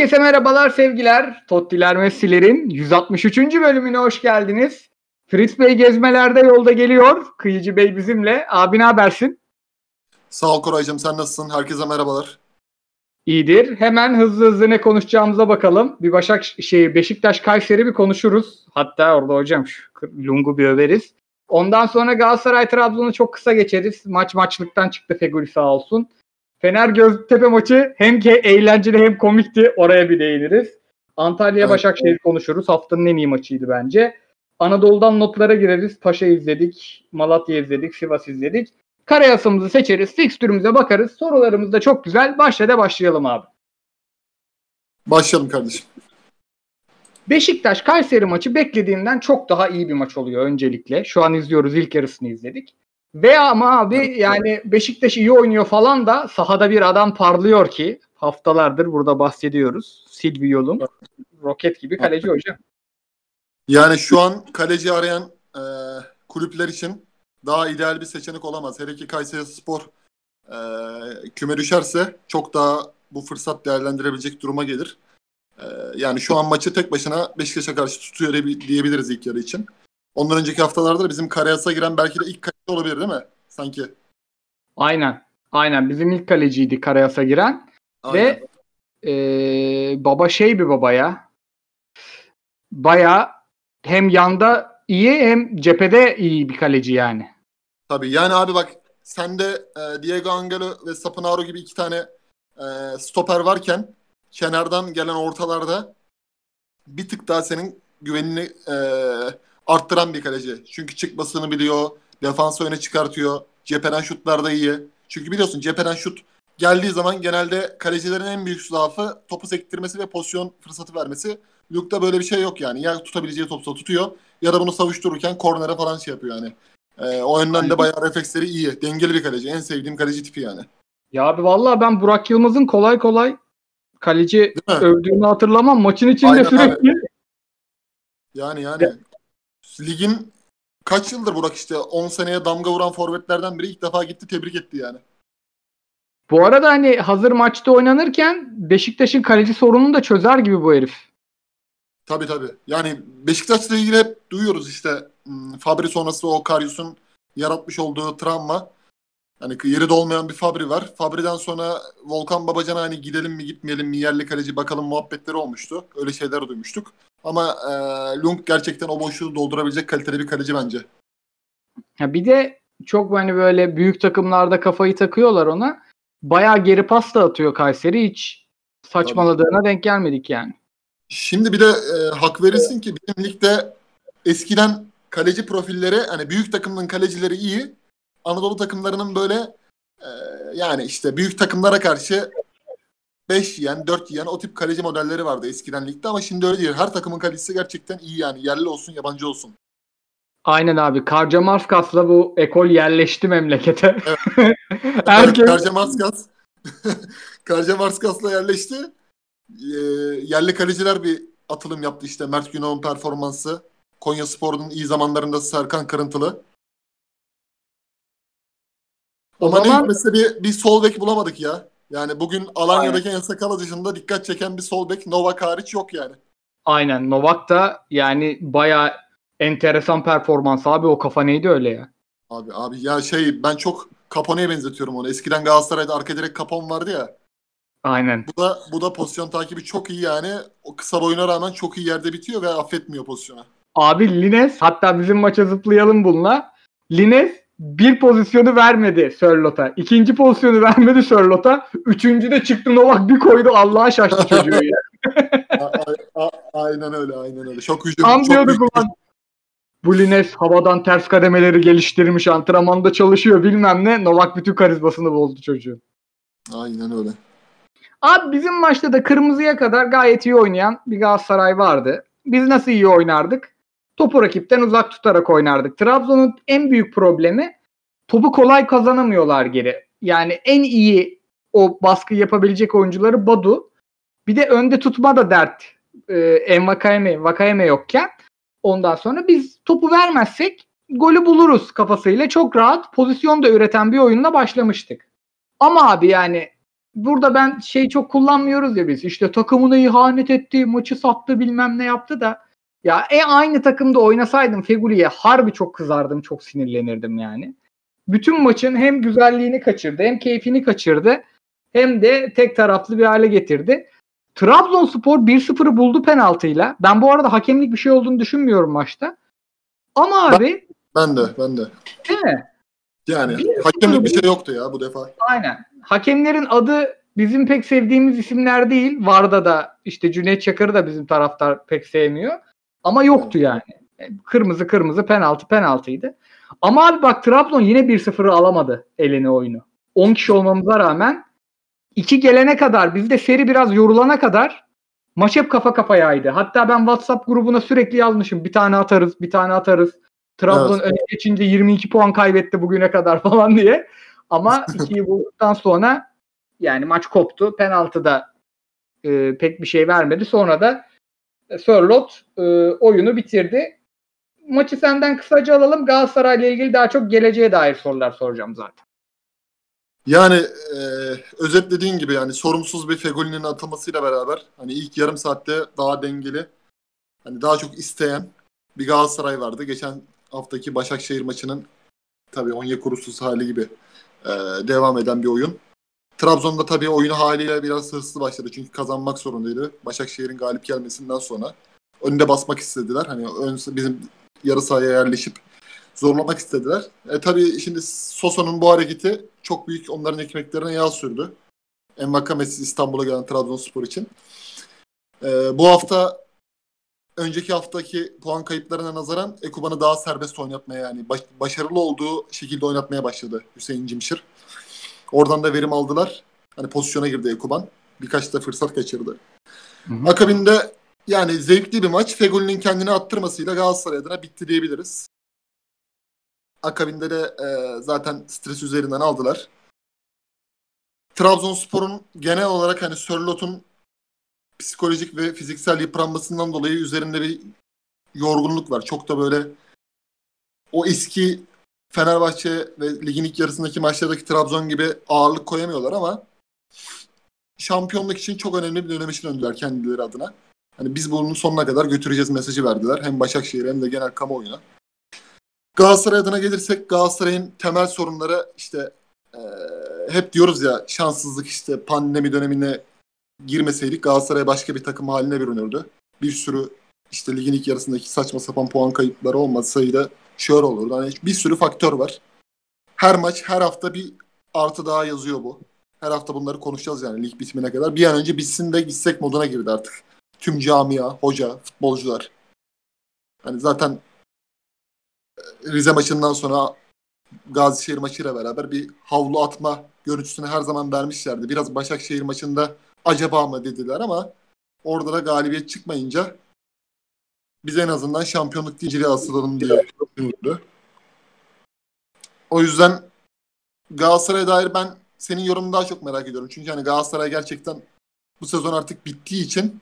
Herkese merhabalar sevgiler. Tottiler Messi'lerin 163. bölümüne hoş geldiniz. Fritz Bey gezmelerde yolda geliyor. Kıyıcı Bey bizimle. Abi ne habersin? Sağ ol Koraycığım sen nasılsın? Herkese merhabalar. İyidir. Hemen hızlı hızlı ne konuşacağımıza bakalım. Bir Başak şey Beşiktaş Kayseri bir konuşuruz. Hatta orada hocam şu Lung'u bir överiz. Ondan sonra Galatasaray Trabzon'u çok kısa geçeriz. Maç maçlıktan çıktı Feguli sağ olsun. Fener Göztepe maçı hem ki eğlenceli hem komikti. Oraya bir değiniriz. Antalya Evet. Başakşehir konuşuruz. Haftanın en iyi maçıydı bence. Anadolu'dan notlara gireriz. Paşa izledik, Malatya izledik, Sivas izledik. Karayasımızı seçeriz, fikstürümüze bakarız. Sorularımız da çok güzel. Başla da başlayalım abi. Başlayalım kardeşim. Beşiktaş Kayseri maçı beklediğimden çok daha iyi bir maç oluyor öncelikle. Şu an izliyoruz ilk yarısını izledik. Ve ama abi yani Beşiktaş iyi oynuyor falan da sahada bir adam parlıyor ki haftalardır burada bahsediyoruz. Silvio'nun roket gibi kaleci hocam. Yani şu an kaleci arayan e, kulüpler için daha ideal bir seçenek olamaz. Hele ki Kayseri Spor e, küme düşerse çok daha bu fırsat değerlendirebilecek duruma gelir. E, yani şu an maçı tek başına Beşiktaş'a karşı tutuyor diye- diyebiliriz ilk yarı için. Ondan önceki haftalarda da bizim Karayas'a giren belki de ilk kaleci olabilir değil mi? Sanki. Aynen. Aynen bizim ilk kaleciydi Karayas'a giren. Aynen. Ve ee, baba şey bir baba ya. Baya hem yanda iyi hem cephede iyi bir kaleci yani. Tabii yani abi bak sende e, Diego Angelo ve Sapinaro gibi iki tane e, stoper varken kenardan gelen ortalarda bir tık daha senin güvenini e, arttıran bir kaleci. Çünkü çıkmasını biliyor, defansı öne çıkartıyor, cepheden şutlarda iyi. Çünkü biliyorsun cepheden şut geldiği zaman genelde kalecilerin en büyük zaafı topu sektirmesi ve pozisyon fırsatı vermesi. Luke'da böyle bir şey yok yani. Ya tutabileceği topsa tutuyor ya da bunu savuştururken kornere falan şey yapıyor yani. Ee, o yönden de bayağı refleksleri iyi. Dengeli bir kaleci. En sevdiğim kaleci tipi yani. Ya abi vallahi ben Burak Yılmaz'ın kolay kolay kaleci övdüğünü hatırlamam. Maçın içinde Aynen sürekli Yani yani ligin kaç yıldır Burak işte 10 seneye damga vuran forvetlerden biri ilk defa gitti tebrik etti yani. Bu arada hani hazır maçta oynanırken Beşiktaş'ın kaleci sorununu da çözer gibi bu herif. Tabii tabii. Yani Beşiktaş'la ilgili hep duyuyoruz işte hmm, Fabri sonrası o Karius'un yaratmış olduğu travma. Yani yeri de olmayan bir Fabri var. Fabri'den sonra Volkan Babacan'a hani gidelim mi gitmeyelim mi yerli kaleci bakalım muhabbetleri olmuştu. Öyle şeyler duymuştuk. Ama e, Lung gerçekten o boşluğu doldurabilecek kaliteli bir kaleci bence. Ya bir de çok hani böyle büyük takımlarda kafayı takıyorlar ona. Bayağı geri pas da atıyor Kayseri. Hiç saçmaladığına denk gelmedik yani. Şimdi bir de e, hak verirsin ki bizim ligde eskiden kaleci profilleri hani büyük takımın kalecileri iyi. Anadolu takımlarının böyle e, yani işte büyük takımlara karşı 5 yiyen, 4 yiyen o tip kaleci modelleri vardı eskiden ligde ama şimdi öyle değil. Her takımın kalecisi gerçekten iyi yani. Yerli olsun, yabancı olsun. Aynen abi. Karca Marskas'la bu ekol yerleşti memlekete. Evet, Herkes Karca Marskas Karca Marskas'la yerleşti. E, yerli kaleciler bir atılım yaptı işte. Mert Günok'un performansı. Konya Spor'un iyi zamanlarında Serkan Kırıntılı. O Ama zaman- hikmetse bir, bir sol bek bulamadık ya. Yani bugün Alanya'daki Ensakala dışında dikkat çeken bir sol bek Novak hariç yok yani. Aynen. Novak da yani bayağı enteresan performans abi. O kafa neydi öyle ya? Abi abi ya şey ben çok Capone'ye benzetiyorum onu. Eskiden Galatasaray'da arka direkt Capone vardı ya. Aynen. Bu da bu da pozisyon takibi çok iyi yani. O kısa boyuna rağmen çok iyi yerde bitiyor ve affetmiyor pozisyona. Abi Lines hatta bizim maça zıplayalım bununla. Lines bir pozisyonu vermedi Sörlot'a. İkinci pozisyonu vermedi Sörlot'a. Üçüncü de çıktı Novak bir koydu. Allah'a şaştı çocuğu ya. A- a- a- aynen öyle aynen öyle. Çok hücum. Tam diyorduk ulan. Bu Lines havadan ters kademeleri geliştirmiş. Antrenmanda çalışıyor bilmem ne. Novak bütün karizmasını bozdu çocuğun. Aynen öyle. Abi bizim maçta da kırmızıya kadar gayet iyi oynayan bir Galatasaray vardı. Biz nasıl iyi oynardık? Topu rakipten uzak tutarak oynardık. Trabzon'un en büyük problemi topu kolay kazanamıyorlar geri. Yani en iyi o baskı yapabilecek oyuncuları Badu. Bir de önde tutma da dert. Ee, Envakayeme, Vakayeme yokken. Ondan sonra biz topu vermezsek golü buluruz kafasıyla çok rahat pozisyon da üreten bir oyunla başlamıştık. Ama abi yani burada ben şey çok kullanmıyoruz ya biz. İşte takımına ihanet etti, maçı sattı bilmem ne yaptı da. Ya e aynı takımda oynasaydım Feguli'ye harbi çok kızardım, çok sinirlenirdim yani. Bütün maçın hem güzelliğini kaçırdı, hem keyfini kaçırdı, hem de tek taraflı bir hale getirdi. Trabzonspor 1-0'ı buldu penaltıyla. Ben bu arada hakemlik bir şey olduğunu düşünmüyorum maçta. Ama abi Ben de ben de. değil mi? Yani hakemlik bir şey yoktu ya bu defa. Aynen. Hakemlerin adı bizim pek sevdiğimiz isimler değil. Varda da işte Cüneyt Çakır'ı da bizim taraftar pek sevmiyor. Ama yoktu yani. Kırmızı kırmızı penaltı penaltıydı. Ama abi bak Trabzon yine 1-0'ı alamadı eline oyunu. 10 kişi olmamıza rağmen 2 gelene kadar bizde seri biraz yorulana kadar maç hep kafa kafayaydı. Hatta ben WhatsApp grubuna sürekli yazmışım. Bir tane atarız, bir tane atarız. Trabzon Evet. öne geçince 22 puan kaybetti bugüne kadar falan diye. Ama 2'yi bulduktan sonra yani maç koptu. Penaltıda e, pek bir şey vermedi. Sonra da e, Sörlot e, oyunu bitirdi. Maçı senden kısaca alalım. Galatasaray'la ilgili daha çok geleceğe dair sorular soracağım zaten. Yani e, özetlediğin gibi yani sorumsuz bir Fegoli'nin atılmasıyla beraber hani ilk yarım saatte daha dengeli hani daha çok isteyen bir Galatasaray vardı. Geçen haftaki Başakşehir maçının tabii Onyekuru'suz hali gibi e, devam eden bir oyun. Trabzon'da tabii oyunu haliyle biraz hırslı başladı çünkü kazanmak zorundaydı. Başakşehir'in galip gelmesinden sonra önde basmak istediler. Hani ön, bizim yarı sahaya yerleşip zorlamak istediler. E tabii şimdi Sosa'nın bu hareketi çok büyük onların ekmeklerine yağ sürdü. Envakame'siz İstanbul'a gelen Trabzonspor için. E, bu hafta önceki haftaki puan kayıplarına nazaran Ekuban'ı daha serbest oynatmaya yani baş- başarılı olduğu şekilde oynatmaya başladı Hüseyin Cimşir. Oradan da verim aldılar. Hani pozisyona girdi Ekuban. Birkaç da fırsat kaçırdı. Akabinde yani zevkli bir maç. Fegoli'nin kendini attırmasıyla Galatasaray adına bitti diyebiliriz. Akabinde de e, zaten stres üzerinden aldılar. Trabzonspor'un genel olarak hani Sörlot'un psikolojik ve fiziksel yıpranmasından dolayı üzerinde bir yorgunluk var. Çok da böyle o eski Fenerbahçe ve ligin ilk yarısındaki maçlardaki Trabzon gibi ağırlık koyamıyorlar ama şampiyonluk için çok önemli bir dönem için döndüler kendileri adına. Hani biz bunun sonuna kadar götüreceğiz mesajı verdiler. Hem Başakşehir hem de genel kamuoyuna. Galatasaray adına gelirsek Galatasaray'ın temel sorunları işte eee, hep diyoruz ya şanssızlık işte pandemi dönemine girmeseydik Galatasaray başka bir takım haline bürünürdü. Bir sürü işte ligin ilk yarısındaki saçma sapan puan kayıpları olmasaydı şöyle olurdu. Hani bir sürü faktör var. Her maç her hafta bir artı daha yazıyor bu. Her hafta bunları konuşacağız yani lig bitimine kadar. Bir an önce bitsin de gitsek moduna girdi artık. Tüm camia, hoca, futbolcular. Hani zaten e, Rize maçından sonra Gazişehir maçıyla beraber bir havlu atma görüntüsünü her zaman vermişlerdi. Biraz Başakşehir maçında acaba mı dediler ama orada da galibiyet çıkmayınca biz en azından şampiyonluk diciliği asılalım diye düşünüldü. O yüzden Galatasaray'a dair ben senin yorumunu daha çok merak ediyorum. Çünkü hani Galatasaray gerçekten bu sezon artık bittiği için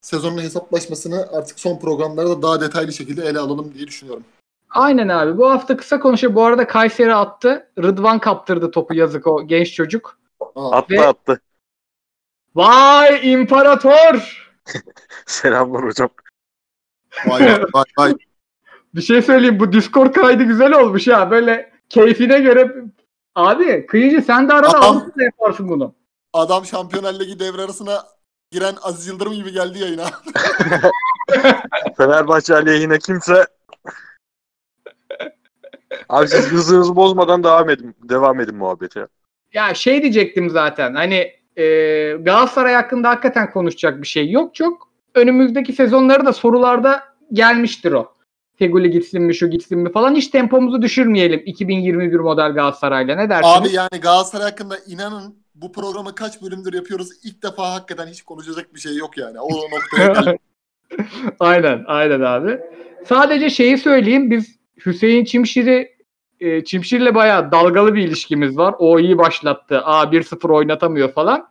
sezonun hesaplaşmasını artık son programlarda daha detaylı şekilde ele alalım diye düşünüyorum. Aynen abi. Bu hafta kısa konuşuyor. Bu arada Kayseri attı. Rıdvan kaptırdı topu yazık o genç çocuk. Aa, Attı Ve- attı. Vay imparator! Selamlar hocam. vay vay vay vay. Bir şey söyleyeyim bu Discord kaydı güzel olmuş ya. Böyle keyfine göre Abi kıyıcı sen de arada. Avrupa'da yaparsın bunu. Adam Şampiyonlar Ligi devre arasına giren Aziz Yıldırım gibi geldi yayına. Fenerbahçe aleyhine kimse Abi siz hızınızı bozmadan devam edin. Devam edin muhabbete. Ya şey diyecektim zaten. Hani e, Galatasaray hakkında hakikaten konuşacak bir şey yok çok. Önümüzdeki sezonları da sorularda gelmiştir o. Feguli gitsin mi şu gitsin mi falan. Hiç tempomuzu düşürmeyelim 2021 model Galatasaray'la. Ne dersiniz? Abi yani Galatasaray hakkında inanın bu programı kaç bölümdür yapıyoruz. İlk defa hakikaten hiç konuşacak bir şey yok yani. O noktaya aynen aynen abi. Sadece şeyi söyleyeyim. Biz Hüseyin Çimşir'i e, Çimşir'le bayağı dalgalı bir ilişkimiz var. O iyi başlattı. Aa 1-0 oynatamıyor falan.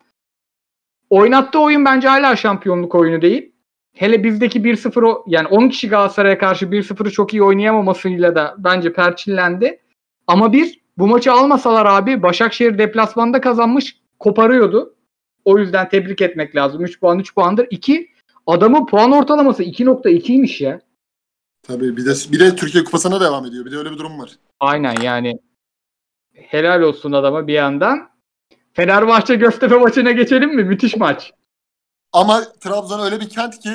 Oynattığı oyun bence hala şampiyonluk oyunu değil. Hele bizdeki 1-0 o- yani 10 kişi Galatasaray'a karşı 1-0'ı çok iyi oynayamamasıyla da bence perçinlendi. Ama bir bu maçı almasalar abi Başakşehir deplasmanda kazanmış koparıyordu. O yüzden tebrik etmek lazım. 3 puan 3 puandır. 2 adamın puan ortalaması 2.2'ymiş ya. Tabii bir de bir de Türkiye Kupası'na devam ediyor. Bir de öyle bir durum var. Aynen yani. Helal olsun adama bir yandan. Fenerbahçe Göztepe maçına geçelim mi? Müthiş maç. Ama Trabzon öyle bir kent ki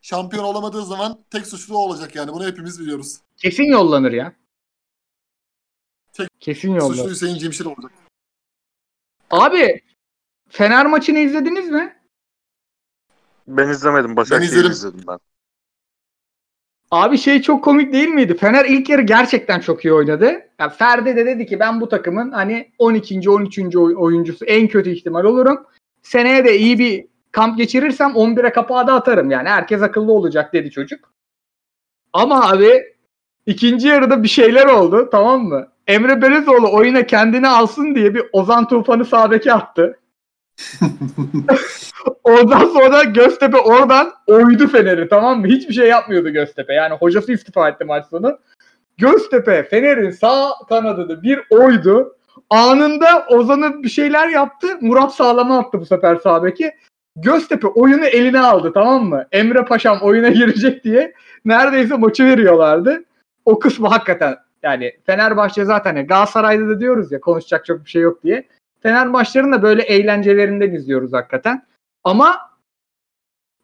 şampiyon olamadığı zaman tek suçlu o olacak yani. Bunu hepimiz biliyoruz. Kesin yollanır ya. Tek- Kesin yollanır. Suçlu Hüseyin Cimşir olacak. Abi Fener maçını izlediniz mi? Ben izlemedim. Başakşehir'i izledim. izledim ben. Abi şey çok komik değil miydi? Fener ilk yarı gerçekten çok iyi oynadı. Ya Ferdi de dedi ki ben bu takımın hani 12. 13. oy- oyuncusu en kötü ihtimal olurum. Seneye de iyi bir kamp geçirirsem 11'e kapağı da atarım. Yani herkes akıllı olacak dedi çocuk. Ama abi ikinci yarıda bir şeyler oldu tamam mı? Emre Belezoğlu oyuna kendini alsın diye bir Ozan Tufan'ı sağdaki attı. Ondan sonra Göztepe oradan oydu Fener'i tamam mı? Hiçbir şey yapmıyordu Göztepe. Yani hocası istifa etti maç sonu. Göztepe Fener'in sağ kanadını bir oydu. Anında Ozan'ı bir şeyler yaptı. Murat sağlama attı bu sefer sağ beki. Göztepe oyunu eline aldı tamam mı? Emre Paşam oyuna girecek diye neredeyse maçı veriyorlardı. O kısmı hakikaten yani Fenerbahçe zaten ya Galatasaray'da da diyoruz ya konuşacak çok bir şey yok diye. Fener maçlarını da böyle eğlencelerinden izliyoruz hakikaten. Ama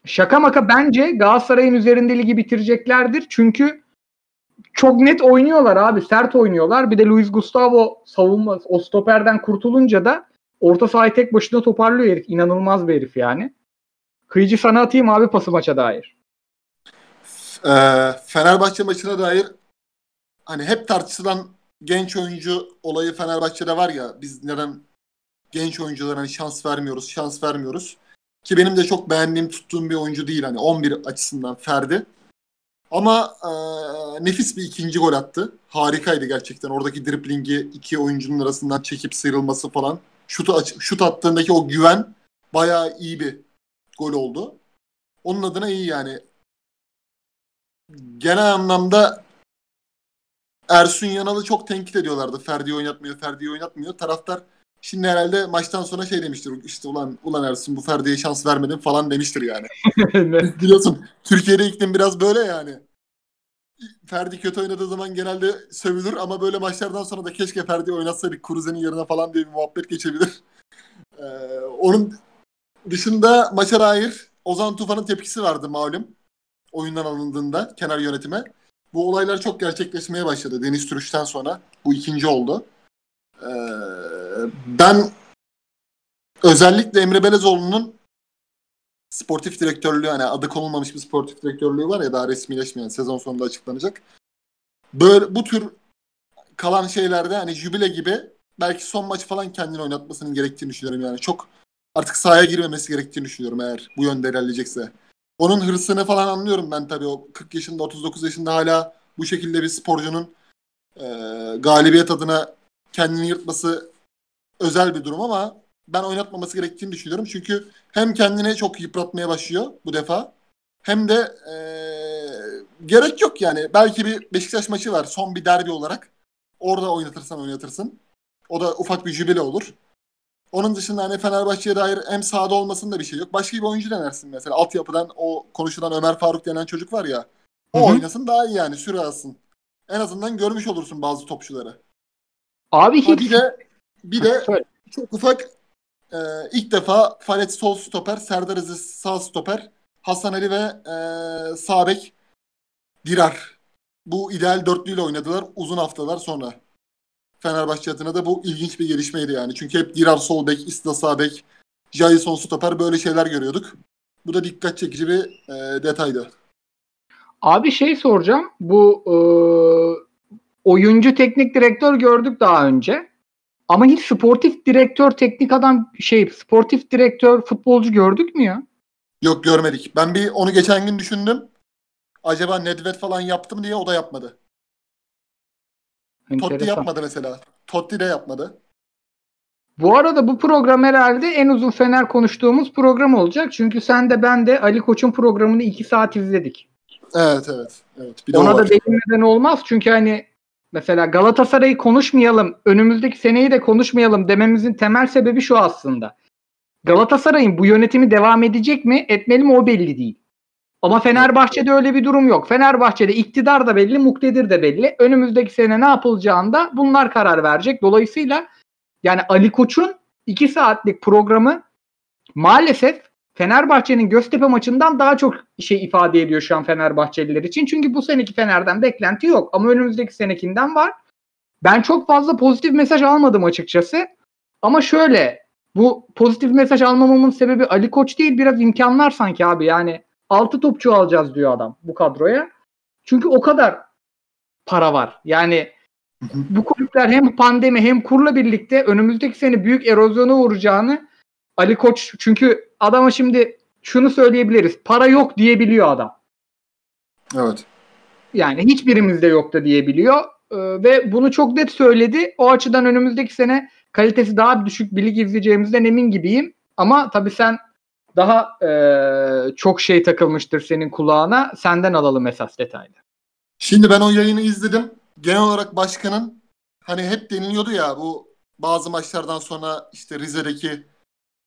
şaka maka bence Galatasaray'ın üzerinde ligi bitireceklerdir. Çünkü çok net oynuyorlar abi. Sert oynuyorlar. Bir de Luis Gustavo savunma o stoperden kurtulunca da orta sahayı tek başına toparlıyor herif. İnanılmaz bir herif yani. Kıyıcı sana atayım abi pası maça dair. Ee, Fenerbahçe maçına dair hani hep tartışılan genç oyuncu olayı Fenerbahçe'de var ya biz neden genç oyunculara hani şans vermiyoruz, şans vermiyoruz. Ki benim de çok beğendiğim, tuttuğum bir oyuncu değil hani 11 açısından Ferdi. Ama e, nefis bir ikinci gol attı. Harikaydı gerçekten. Oradaki driblingi iki oyuncunun arasından çekip sıyrılması falan. Şutu aç- şut attığındaki o güven bayağı iyi bir gol oldu. Onun adına iyi yani. Genel anlamda Ersun Yanal'ı çok tenkit ediyorlardı. Ferdi'yi oynatmıyor, Ferdi'yi oynatmıyor. Taraftar şimdi herhalde maçtan sonra şey demiştir. İşte ulan ulan Ersun bu Ferdi'ye şans vermedin falan demiştir yani. Biliyorsun Türkiye'de iklim biraz böyle yani. Ferdi kötü oynadığı zaman genelde sövülür ama böyle maçlardan sonra da keşke Ferdi oynatsaydık Kuruze'nin yerine falan diye bir muhabbet geçebilir. Ee, onun dışında maça dair Ozan Tufan'ın tepkisi vardı malum. Oyundan alındığında kenar yönetime. Bu olaylar çok gerçekleşmeye başladı Deniz Türüş'ten sonra. Bu ikinci oldu. Ee, ben özellikle Emre Belezoğlu'nun sportif direktörlüğü hani adı konulmamış bir sportif direktörlüğü var ya daha resmileşmeyen sezon sonunda açıklanacak. Böyle bu tür kalan şeylerde hani jübile gibi belki son maç falan kendini oynatmasının gerektiğini düşünüyorum yani. Çok artık sahaya girmemesi gerektiğini düşünüyorum eğer bu yönde ilerleyecekse. Onun hırsını falan anlıyorum ben tabii o 40 yaşında 39 yaşında hala bu şekilde bir sporcunun e, galibiyet adına kendini yırtması özel bir durum ama ben oynatmaması gerektiğini düşünüyorum. Çünkü hem kendini çok yıpratmaya başlıyor bu defa hem de e, gerek yok yani. Belki bir Beşiktaş maçı var son bir derbi olarak. Orada oynatırsan oynatırsın. O da ufak bir jübile olur. Onun dışında hani Fenerbahçe'ye dair hem sahada olmasında bir şey yok. Başka bir oyuncu denersin mesela. Altyapıdan o konuşulan Ömer Faruk denen çocuk var ya. O Hı hı. oynasın daha iyi yani süre alsın. En azından görmüş olursun bazı topçuları. Abi Ha, hiç bir de bir de çok ufak e, ilk defa Falet sol stoper, Serdar Aziz sağ stoper, Hasan Ali ve e, sağ bek Dirar. Bu ideal dörtlüyle oynadılar uzun haftalar sonra. Fenerbahçe adına da bu ilginç bir gelişmeydi yani. Çünkü hep Dirar sol bek, Isla sağ bek, Jason stoper böyle şeyler görüyorduk. Bu da dikkat çekici bir e, detaydı. Abi şey soracağım. Bu e, oyuncu teknik direktör gördük daha önce. Ama hiç sportif direktör, teknik adam şey sportif direktör, futbolcu gördük mü ya? Yok görmedik. Ben bir onu geçen gün düşündüm. Acaba Nedved falan yaptı mı diye o da yapmadı. Totti Enteresan. yapmadı mesela. Totti de yapmadı. Bu arada bu program herhalde en uzun Fener konuştuğumuz program olacak. Çünkü sen de ben de Ali Koç'un programını iki saat izledik. Evet evet. evet. Bir Ona da değinmeden olmaz. Çünkü hani mesela Galatasaray'ı konuşmayalım, önümüzdeki seneyi de konuşmayalım dememizin temel sebebi şu aslında. Galatasaray'ın bu yönetimi devam edecek mi, etmeli mi o belli değil. Ama Fenerbahçe'de öyle bir durum yok. Fenerbahçe'de iktidar da belli, muktedir de belli. Önümüzdeki sene ne yapılacağında bunlar karar verecek. Dolayısıyla yani Ali Koç'un 2 saatlik programı maalesef Fenerbahçe'nin Göztepe maçından daha çok şey ifade ediyor şu an Fenerbahçeliler için. Çünkü bu seneki Fener'den beklenti yok. Ama önümüzdeki senekinden var. Ben çok fazla pozitif mesaj almadım açıkçası. Ama şöyle bu pozitif mesaj almamamın sebebi Ali Koç değil biraz imkanlar sanki abi. Yani 6 topçu alacağız diyor adam bu kadroya. Çünkü o kadar para var. Yani bu kulüpler hem pandemi hem kurla birlikte önümüzdeki sene büyük erozyona uğrayacağını Ali Koç çünkü adama şimdi şunu söyleyebiliriz. Para yok diyebiliyor adam. Evet. Yani hiçbirimizde yok da diyebiliyor. Ee, ve bunu çok net söyledi. O açıdan önümüzdeki sene kalitesi daha düşük bir lig izleyeceğimizden emin gibiyim. Ama tabii sen daha e, çok şey takılmıştır senin kulağına. Senden alalım esas detaylı. Şimdi ben o yayını izledim. Genel olarak başkanın hani hep deniliyordu ya bu bazı maçlardan sonra işte Rize'deki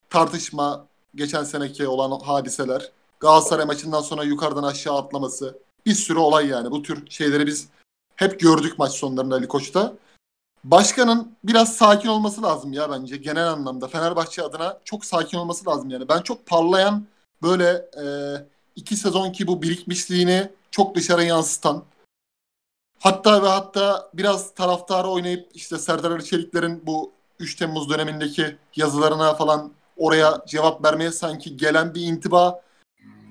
tartışma, geçen seneki olan hadiseler, Galatasaray maçından sonra yukarıdan aşağı atlaması, bir sürü olay yani. Bu tür şeyleri biz hep gördük maç sonlarında Ali Koç'ta. Başkanın biraz sakin olması lazım ya bence genel anlamda. Fenerbahçe adına çok sakin olması lazım yani. Ben çok parlayan böyle e, iki sezon ki bu birikmişliğini çok dışarı yansıtan hatta ve hatta biraz taraftarı oynayıp işte Serdar Ali Çelikler'in bu 3 Temmuz dönemindeki yazılarına falan oraya cevap vermeye sanki gelen bir intiba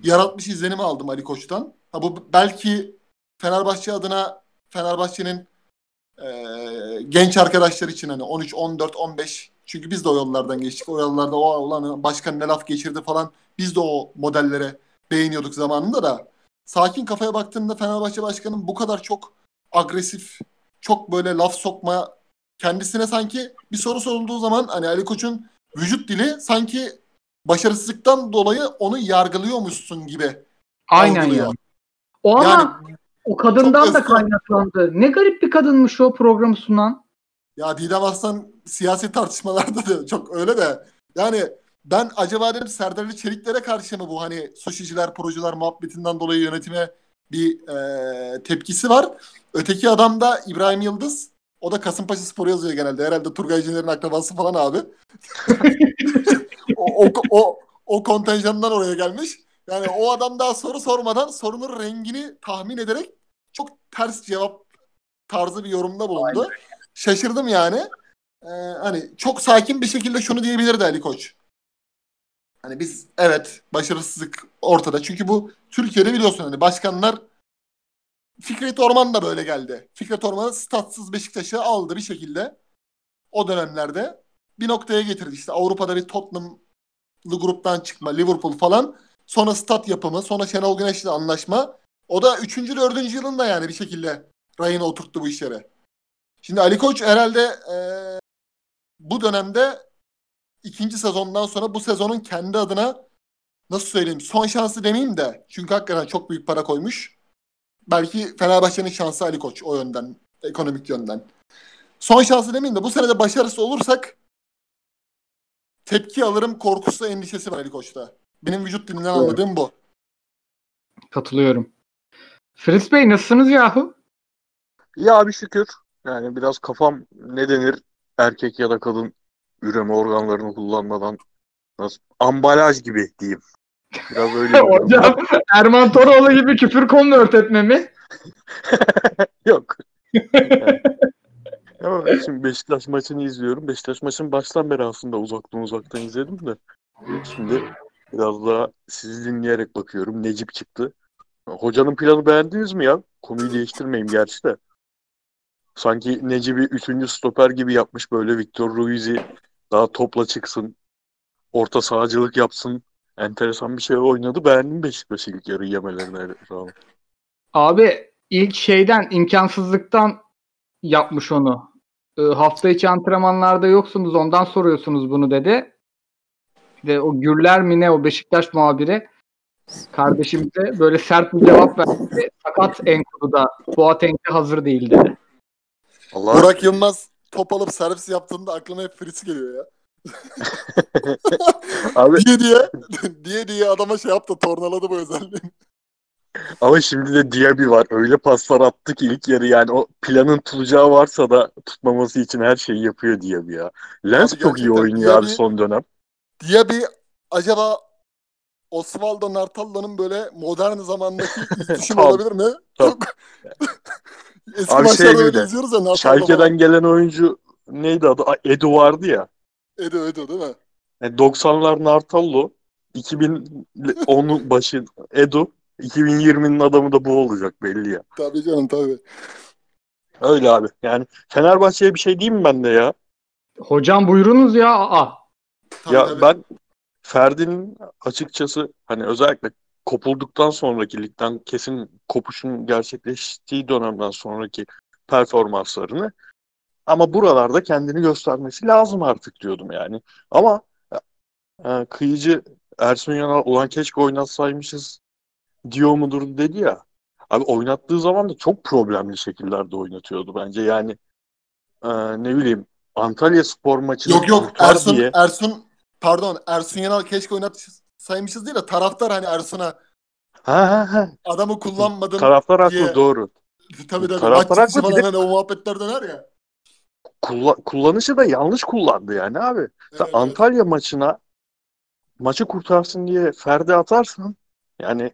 yaratmış izlenimi aldım Ali Koç'tan. Ha bu belki Fenerbahçe adına Fenerbahçe'nin e, genç arkadaşlar için hani 13, 14, 15 çünkü biz de o yollardan geçtik. O yollarda o olan başkan ne laf geçirdi falan biz de o modellere beğeniyorduk zamanında da. Sakin kafaya baktığında Fenerbahçe başkanının bu kadar çok agresif, çok böyle laf sokma kendisine sanki bir soru sorulduğu zaman hani Ali Koç'un vücut dili sanki başarısızlıktan dolayı onu yargılıyormuşsun gibi Aynen algılıyor. ya. O ama Yani o kadından da kaynaklandı. Ne garip bir kadınmış o programı sunan. Ya Didem Aslan siyasi tartışmalarda da çok öyle de yani ben acaba dedim Serdar Ali Çeliklere karşı mı bu hani suşiciler, projeler muhabbetinden dolayı yönetime bir e, tepkisi var. Öteki adam da İbrahim Yıldız. O da Kasımpaşa Spor yazıyor genelde. Herhalde Turgay Ciner'in akrabası falan abi. o, o, o, o kontenjandan oraya gelmiş. Yani o adam daha soru sormadan sorunun rengini tahmin ederek çok ters cevap tarzı bir yorumda bulundu. Şaşırdım yani. Ee, hani çok sakin bir şekilde şunu diyebilirdi Ali Koç. Hani biz evet başarısızlık ortada. Çünkü bu Türkiye'de biliyorsun hani başkanlar Fikret Orman da böyle geldi. Fikret Orman statsız Beşiktaş'ı aldı bir şekilde. O dönemlerde bir noktaya getirdi. İşte Avrupa'da bir Tottenham'lı gruptan çıkma, Liverpool falan. Sonra stat yapımı, sonra Şenol Güneş'le anlaşma. O da 3. 4. yılında yani bir şekilde rayına oturttu bu işleri. Şimdi Ali Koç herhalde e, bu dönemde ikinci sezondan sonra bu sezonun kendi adına nasıl söyleyeyim son şansı demeyeyim de çünkü hakikaten çok büyük para koymuş. Belki Fenerbahçe'nin şansı Ali Koç o yönden, ekonomik yönden. Son şansı demeyeyim de bu sene de başarısız olursak tepki alırım korkusu endişesi var Ali Koç'ta. Benim vücut dilinden Doğru. anladığım bu. Katılıyorum. Fritz Bey nasılsınız yahu? Ya abi şükür. Yani biraz kafam ne denir erkek ya da kadın üreme organlarını kullanmadan nasıl ambalaj gibi diyeyim. Biraz öyle. Hocam Erman Toroğlu gibi küfür konvert etme mi? Yok. Ama şimdi Beşiktaş maçını izliyorum. Beşiktaş maçını baştan beri aslında uzaktan uzaktan izledim de. Şimdi biraz daha sizi dinleyerek bakıyorum. Necip çıktı. Hocanın planı beğendiniz mi ya? Konuyu değiştirmeyeyim gerçi de. Sanki Necip'i üçüncü stoper gibi yapmış böyle Victor Ruiz'i daha topla çıksın. Orta sahacılık yapsın. Enteresan bir şey oynadı. Beğendim Beşiktaş ilk yarı yemelerine rağmen. Abi ilk şeyden imkansızlıktan yapmış onu. Ee, hafta içi antrenmanlarda yoksunuz ondan soruyorsunuz bunu dedi. De o Gürler mi ne o Beşiktaş muhabiri kardeşimize böyle sert bir cevap verdi. Sakat Enkudu'da Boateng'de hazır değil dedi. Allah Burak Yılmaz top alıp servis yaptığında aklıma hep Fritz geliyor ya. Abi diye diye diye diye adama şey yaptı tornaladı bu özelliğini. ama şimdi de Diaby var. Öyle paslar attı ki ilk yarı yani o planın tutacağı varsa da tutmaması için her şeyi yapıyor Diaby ya. Lens Abi çok iyi oynuyor abi Diaby- son dönem. Diye bir acaba Osvaldo Nartallo'nun böyle modern zamandaki Tam. olabilir mi? Çok Eski Abi şey gibi de, falan. gelen oyuncu neydi adı? Edu vardı ya. Edo Edo değil mi? Yani 90'lar Nartallo, 2010'un başı Edu, 2020'nin adamı da bu olacak belli ya. Tabii canım tabii. Öyle abi. Yani Fenerbahçe'ye bir şey diyeyim mi ben de ya? Hocam buyurunuz ya. Aa. tabii, ya tabii. ben Ferdi'nin açıkçası hani özellikle kopulduktan sonraki ligden kesin kopuşun gerçekleştiği dönemden sonraki performanslarını ama buralarda kendini göstermesi lazım artık diyordum yani. Ama e, kıyıcı Ersun Yanal ulan keşke oynatsaymışız diyor mudur dedi ya. Abi oynattığı zaman da çok problemli şekillerde oynatıyordu bence. Yani e, ne bileyim Antalya spor maçını Yok yok Ersun diye Ersun pardon Ersun Yanal keşke oynatsaymışız değil de taraftar hani Ersun'a ha ha ha adamı kullanmadın taraftar haklı diye- doğru. tabii tabii taraftar haklı, bir falan hani o muhabbetler döner ya. Kulla- kullanışı da yanlış kullandı yani abi. Sen Evet, evet. Antalya maçına maçı kurtarsın diye Ferdi atarsan yani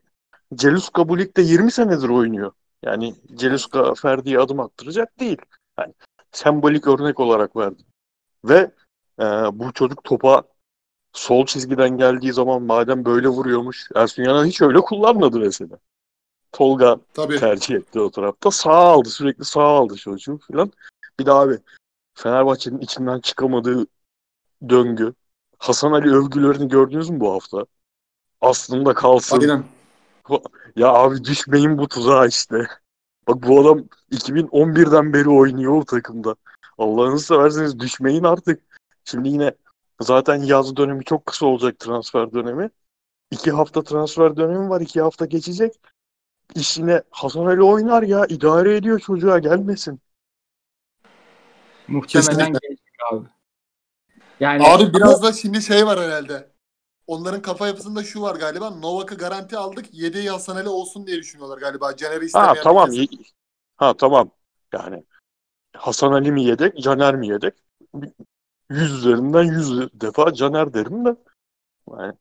Celuska bu ligde 20 senedir oynuyor. Yani Celuska Ferdi'ye adım attıracak değil. Yani sembolik örnek olarak verdim. Ve e, bu çocuk topa sol çizgiden geldiği zaman madem böyle vuruyormuş Ersun Yanal hiç öyle kullanmadı mesela. Tolga Tabii. tercih etti o tarafta. Sağ aldı sürekli sağ aldı çocuğu falan. Bir de abi Fenerbahçe'nin içinden çıkamadığı döngü. Hasan Ali övgülerini gördünüz mü bu hafta? Aslında kalsın. Aynen. Ya abi düşmeyin bu tuzağa işte. Bak bu adam 2011'den beri oynuyor o takımda. Allah'ınızı severseniz düşmeyin artık. Şimdi yine zaten yaz dönemi çok kısa olacak transfer dönemi. İki hafta transfer dönemi var. iki hafta geçecek. İş yine Hasan Ali oynar ya. idare ediyor çocuğa gelmesin. Muhtemelen Kesinlikle. gelecek abi. Yani Abi biraz da şimdi şey var herhalde. Onların kafa yapısında şu var galiba. Novak'ı garanti aldık. Yedeği Hasan Ali olsun diye düşünüyorlar galiba. Caner'i Ha istemeyen tamam. bir ye- Ha tamam. Yani Hasan Ali mi yedek, Caner mi yedek? Yüz üzerinden yüz defa Caner derim de. Yani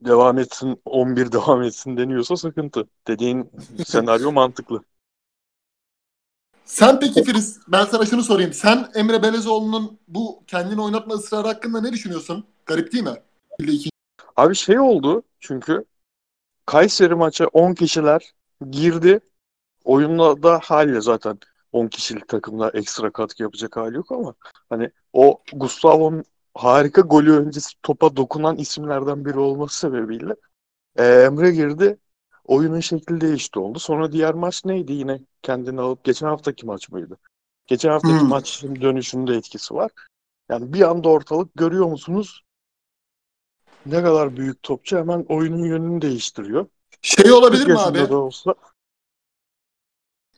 devam etsin, 11 devam etsin deniyorsa sıkıntı. Dediğin senaryo mantıklı. Sen peki Filiz, ben sana şunu sorayım. Sen Emre Belezoğlu'nun bu kendini oynatma ısrarı hakkında ne düşünüyorsun? Garip değil mi? Abi şey oldu çünkü Kayseri maça 10 kişiler girdi. Oyunda da haliyle zaten 10 kişilik takımda ekstra katkı yapacak hali yok ama hani o Gustavo'nun harika golü öncesi topa dokunan isimlerden biri olması sebebiyle e, Emre girdi. Oyunun şekli değişti oldu. Sonra diğer maç neydi? Yine kendini alıp geçen haftaki maç mıydı? Geçen haftaki Hmm. maçın dönüşünde etkisi var. Yani bir anda ortalık görüyor musunuz? Ne kadar büyük topçu hemen oyunun yönünü değiştiriyor. Şey olabilir 40 mi abi? da olsa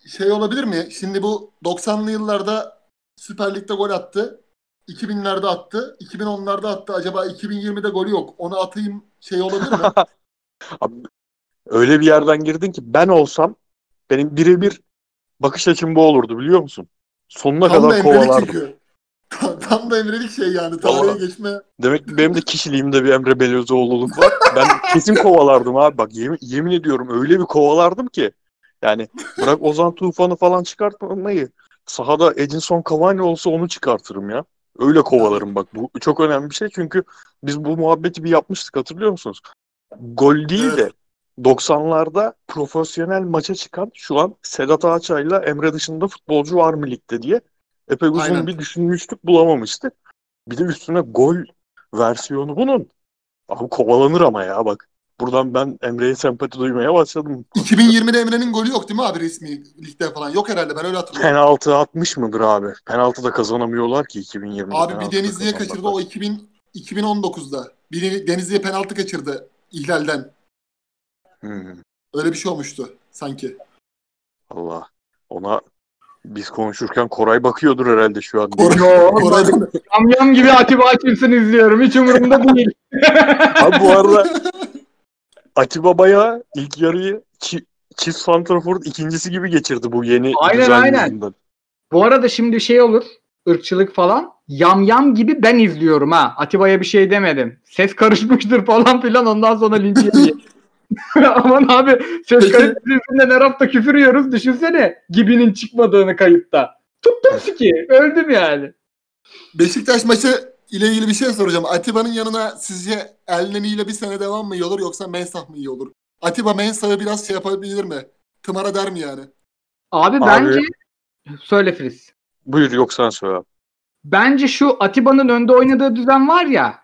Şey olabilir mi? Şimdi bu 90'lı yıllarda Süper Lig'de gol attı. 2000'lerde attı. 2010'larda attı. Acaba 2020'de golü yok. Onu atayım şey olabilir mi? Abi, öyle bir yerden girdin ki ben olsam benim birebir bakış açım bu olurdu biliyor musun? Sonuna Tam da kadar kovalardım. Tam, tam da emrelik şey yani. Tarihe geçme. Demek ki benim de kişiliğimde bir Emre Belözoğlu'luk var. Ben kesin kovalardım abi. Bak yemin, yemin ediyorum öyle bir kovalardım ki. Yani bırak Ozan Tufan'ı falan çıkartmayı. Sahada Edinson Cavani olsa onu çıkartırım ya. Öyle kovalarım bak. Bu çok önemli bir şey çünkü biz bu muhabbeti bir yapmıştık hatırlıyor musunuz? Gol değil de. 90'larda profesyonel maça çıkan şu an Sedat Ağaçay'la Emre dışında futbolcu var mı ligde diye epey uzun Aynen. bir düşünmüştük bulamamıştık. Bir de üstüne gol versiyonu bunun. Abi kovalanır ama ya bak. Buradan ben Emre'ye sempati duymaya başladım. 2020'de Emre'nin golü yok değil mi abi resmi ligde falan? Yok herhalde ben öyle hatırlıyorum. Penaltı atmış mıdır abi? Penaltı da kazanamıyorlar ki 2020'de. Abi bir Denizli'ye kaçırdı o 2000 2019'da. Biri Denizli'ye penaltı kaçırdı ihlalden. Hmm, Öyle bir şey olmuştu sanki. Allah. Ona Biz konuşurken Koray bakıyordur herhalde şu an. Koray- Yam yam gibi Atiba Hutchinson izliyorum. Hiç umurumda değil. Abi bu arada Atiba bayağı ilk yarıyı çi çift santrafor ikincisi gibi geçirdi bu yeni Aynen, aynen. yüzünden. Bu arada şimdi şey olur. ırkçılık falan. Yam yam gibi ben izliyorum ha. Atiba'ya bir şey demedim. Ses karışmıştır falan filan ondan sonra linç yiyeyim. Aman abi ses karıştığı yüzünden her hafta küfür yiyoruz. Düşünsene gibinin çıkmadığını kayıtta. Tuttum siki. Öldüm yani. Beşiktaş maçı ile ilgili bir şey soracağım. Atiba'nın yanına sizce Elneni ile bir sene devam mı iyi olur yoksa Mensah mı iyi olur? Atiba Mensah'ı biraz şey yapabilir mi? Tımara der mi yani? Abi, Abi- bence söyle Filiz. Buyur yok sen söyle. abi. Bence şu Atiba'nın önde oynadığı düzen var ya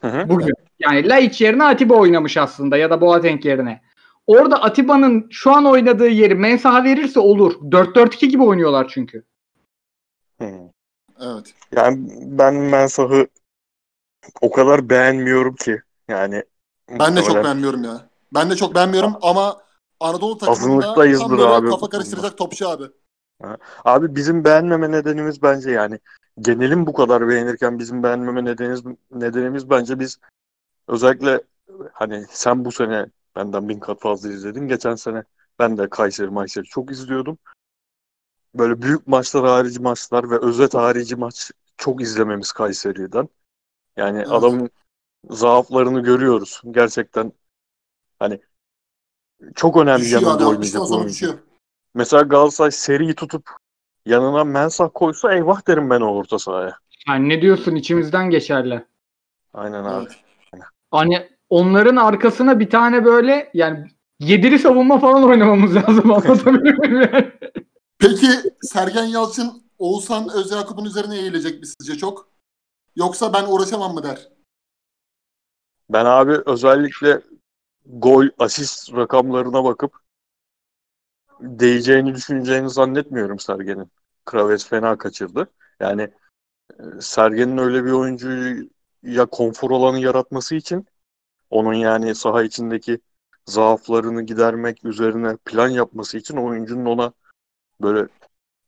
Hı hı. bugün. Yani Laiç yerine Atiba oynamış aslında ya da Boateng yerine. Orada Atiba'nın şu an oynadığı yeri Mensah'a verirse olur. 4-4-2 gibi oynuyorlar çünkü. Hı. Evet. Yani ben Mensah'ı o kadar beğenmiyorum ki. Yani Ben de çok beğenmiyorum ya. Ben de çok beğenmiyorum ama Anadolu takımında tam böyle abi. kafa karıştıracak topçu abi. Abi bizim beğenmeme nedenimiz bence yani genelin bu kadar beğenirken bizim beğenmeme nedenimiz, nedenimiz bence biz özellikle hani sen bu sene benden bin kat fazla izledin. Geçen sene ben de Kayseri maçları çok izliyordum. Böyle büyük maçlar harici maçlar ve özet harici maç çok izlememiz Kayseri'den. Yani Evet. adamın zaaflarını görüyoruz. Gerçekten hani çok önemli Düşüyor yanında abi. 60'tan oynayacak oyuncu. düşüyor. Mesela Galatasaray seriyi tutup yanına Mensah koysa eyvah derim ben o orta sahaya. Yani ne diyorsun içimizden geçerli. Aynen abi. Evet. Hani onların arkasına bir tane böyle yani yedili savunma falan oynamamız lazım anlatabiliyor muyum yani? Peki Sergen Yalçın Oğuzhan Özyakup'un üzerine eğilecek mi sizce çok? Yoksa ben uğraşamam mı der? Ben abi özellikle gol, asist rakamlarına bakıp değeceğini düşüneceğini zannetmiyorum Sergen'in. Kravet fena kaçırdı. Yani e, Sergen'in öyle bir oyuncuyu ya konfor alanı yaratması için onun yani saha içindeki zaaflarını gidermek üzerine plan yapması için oyuncunun ona böyle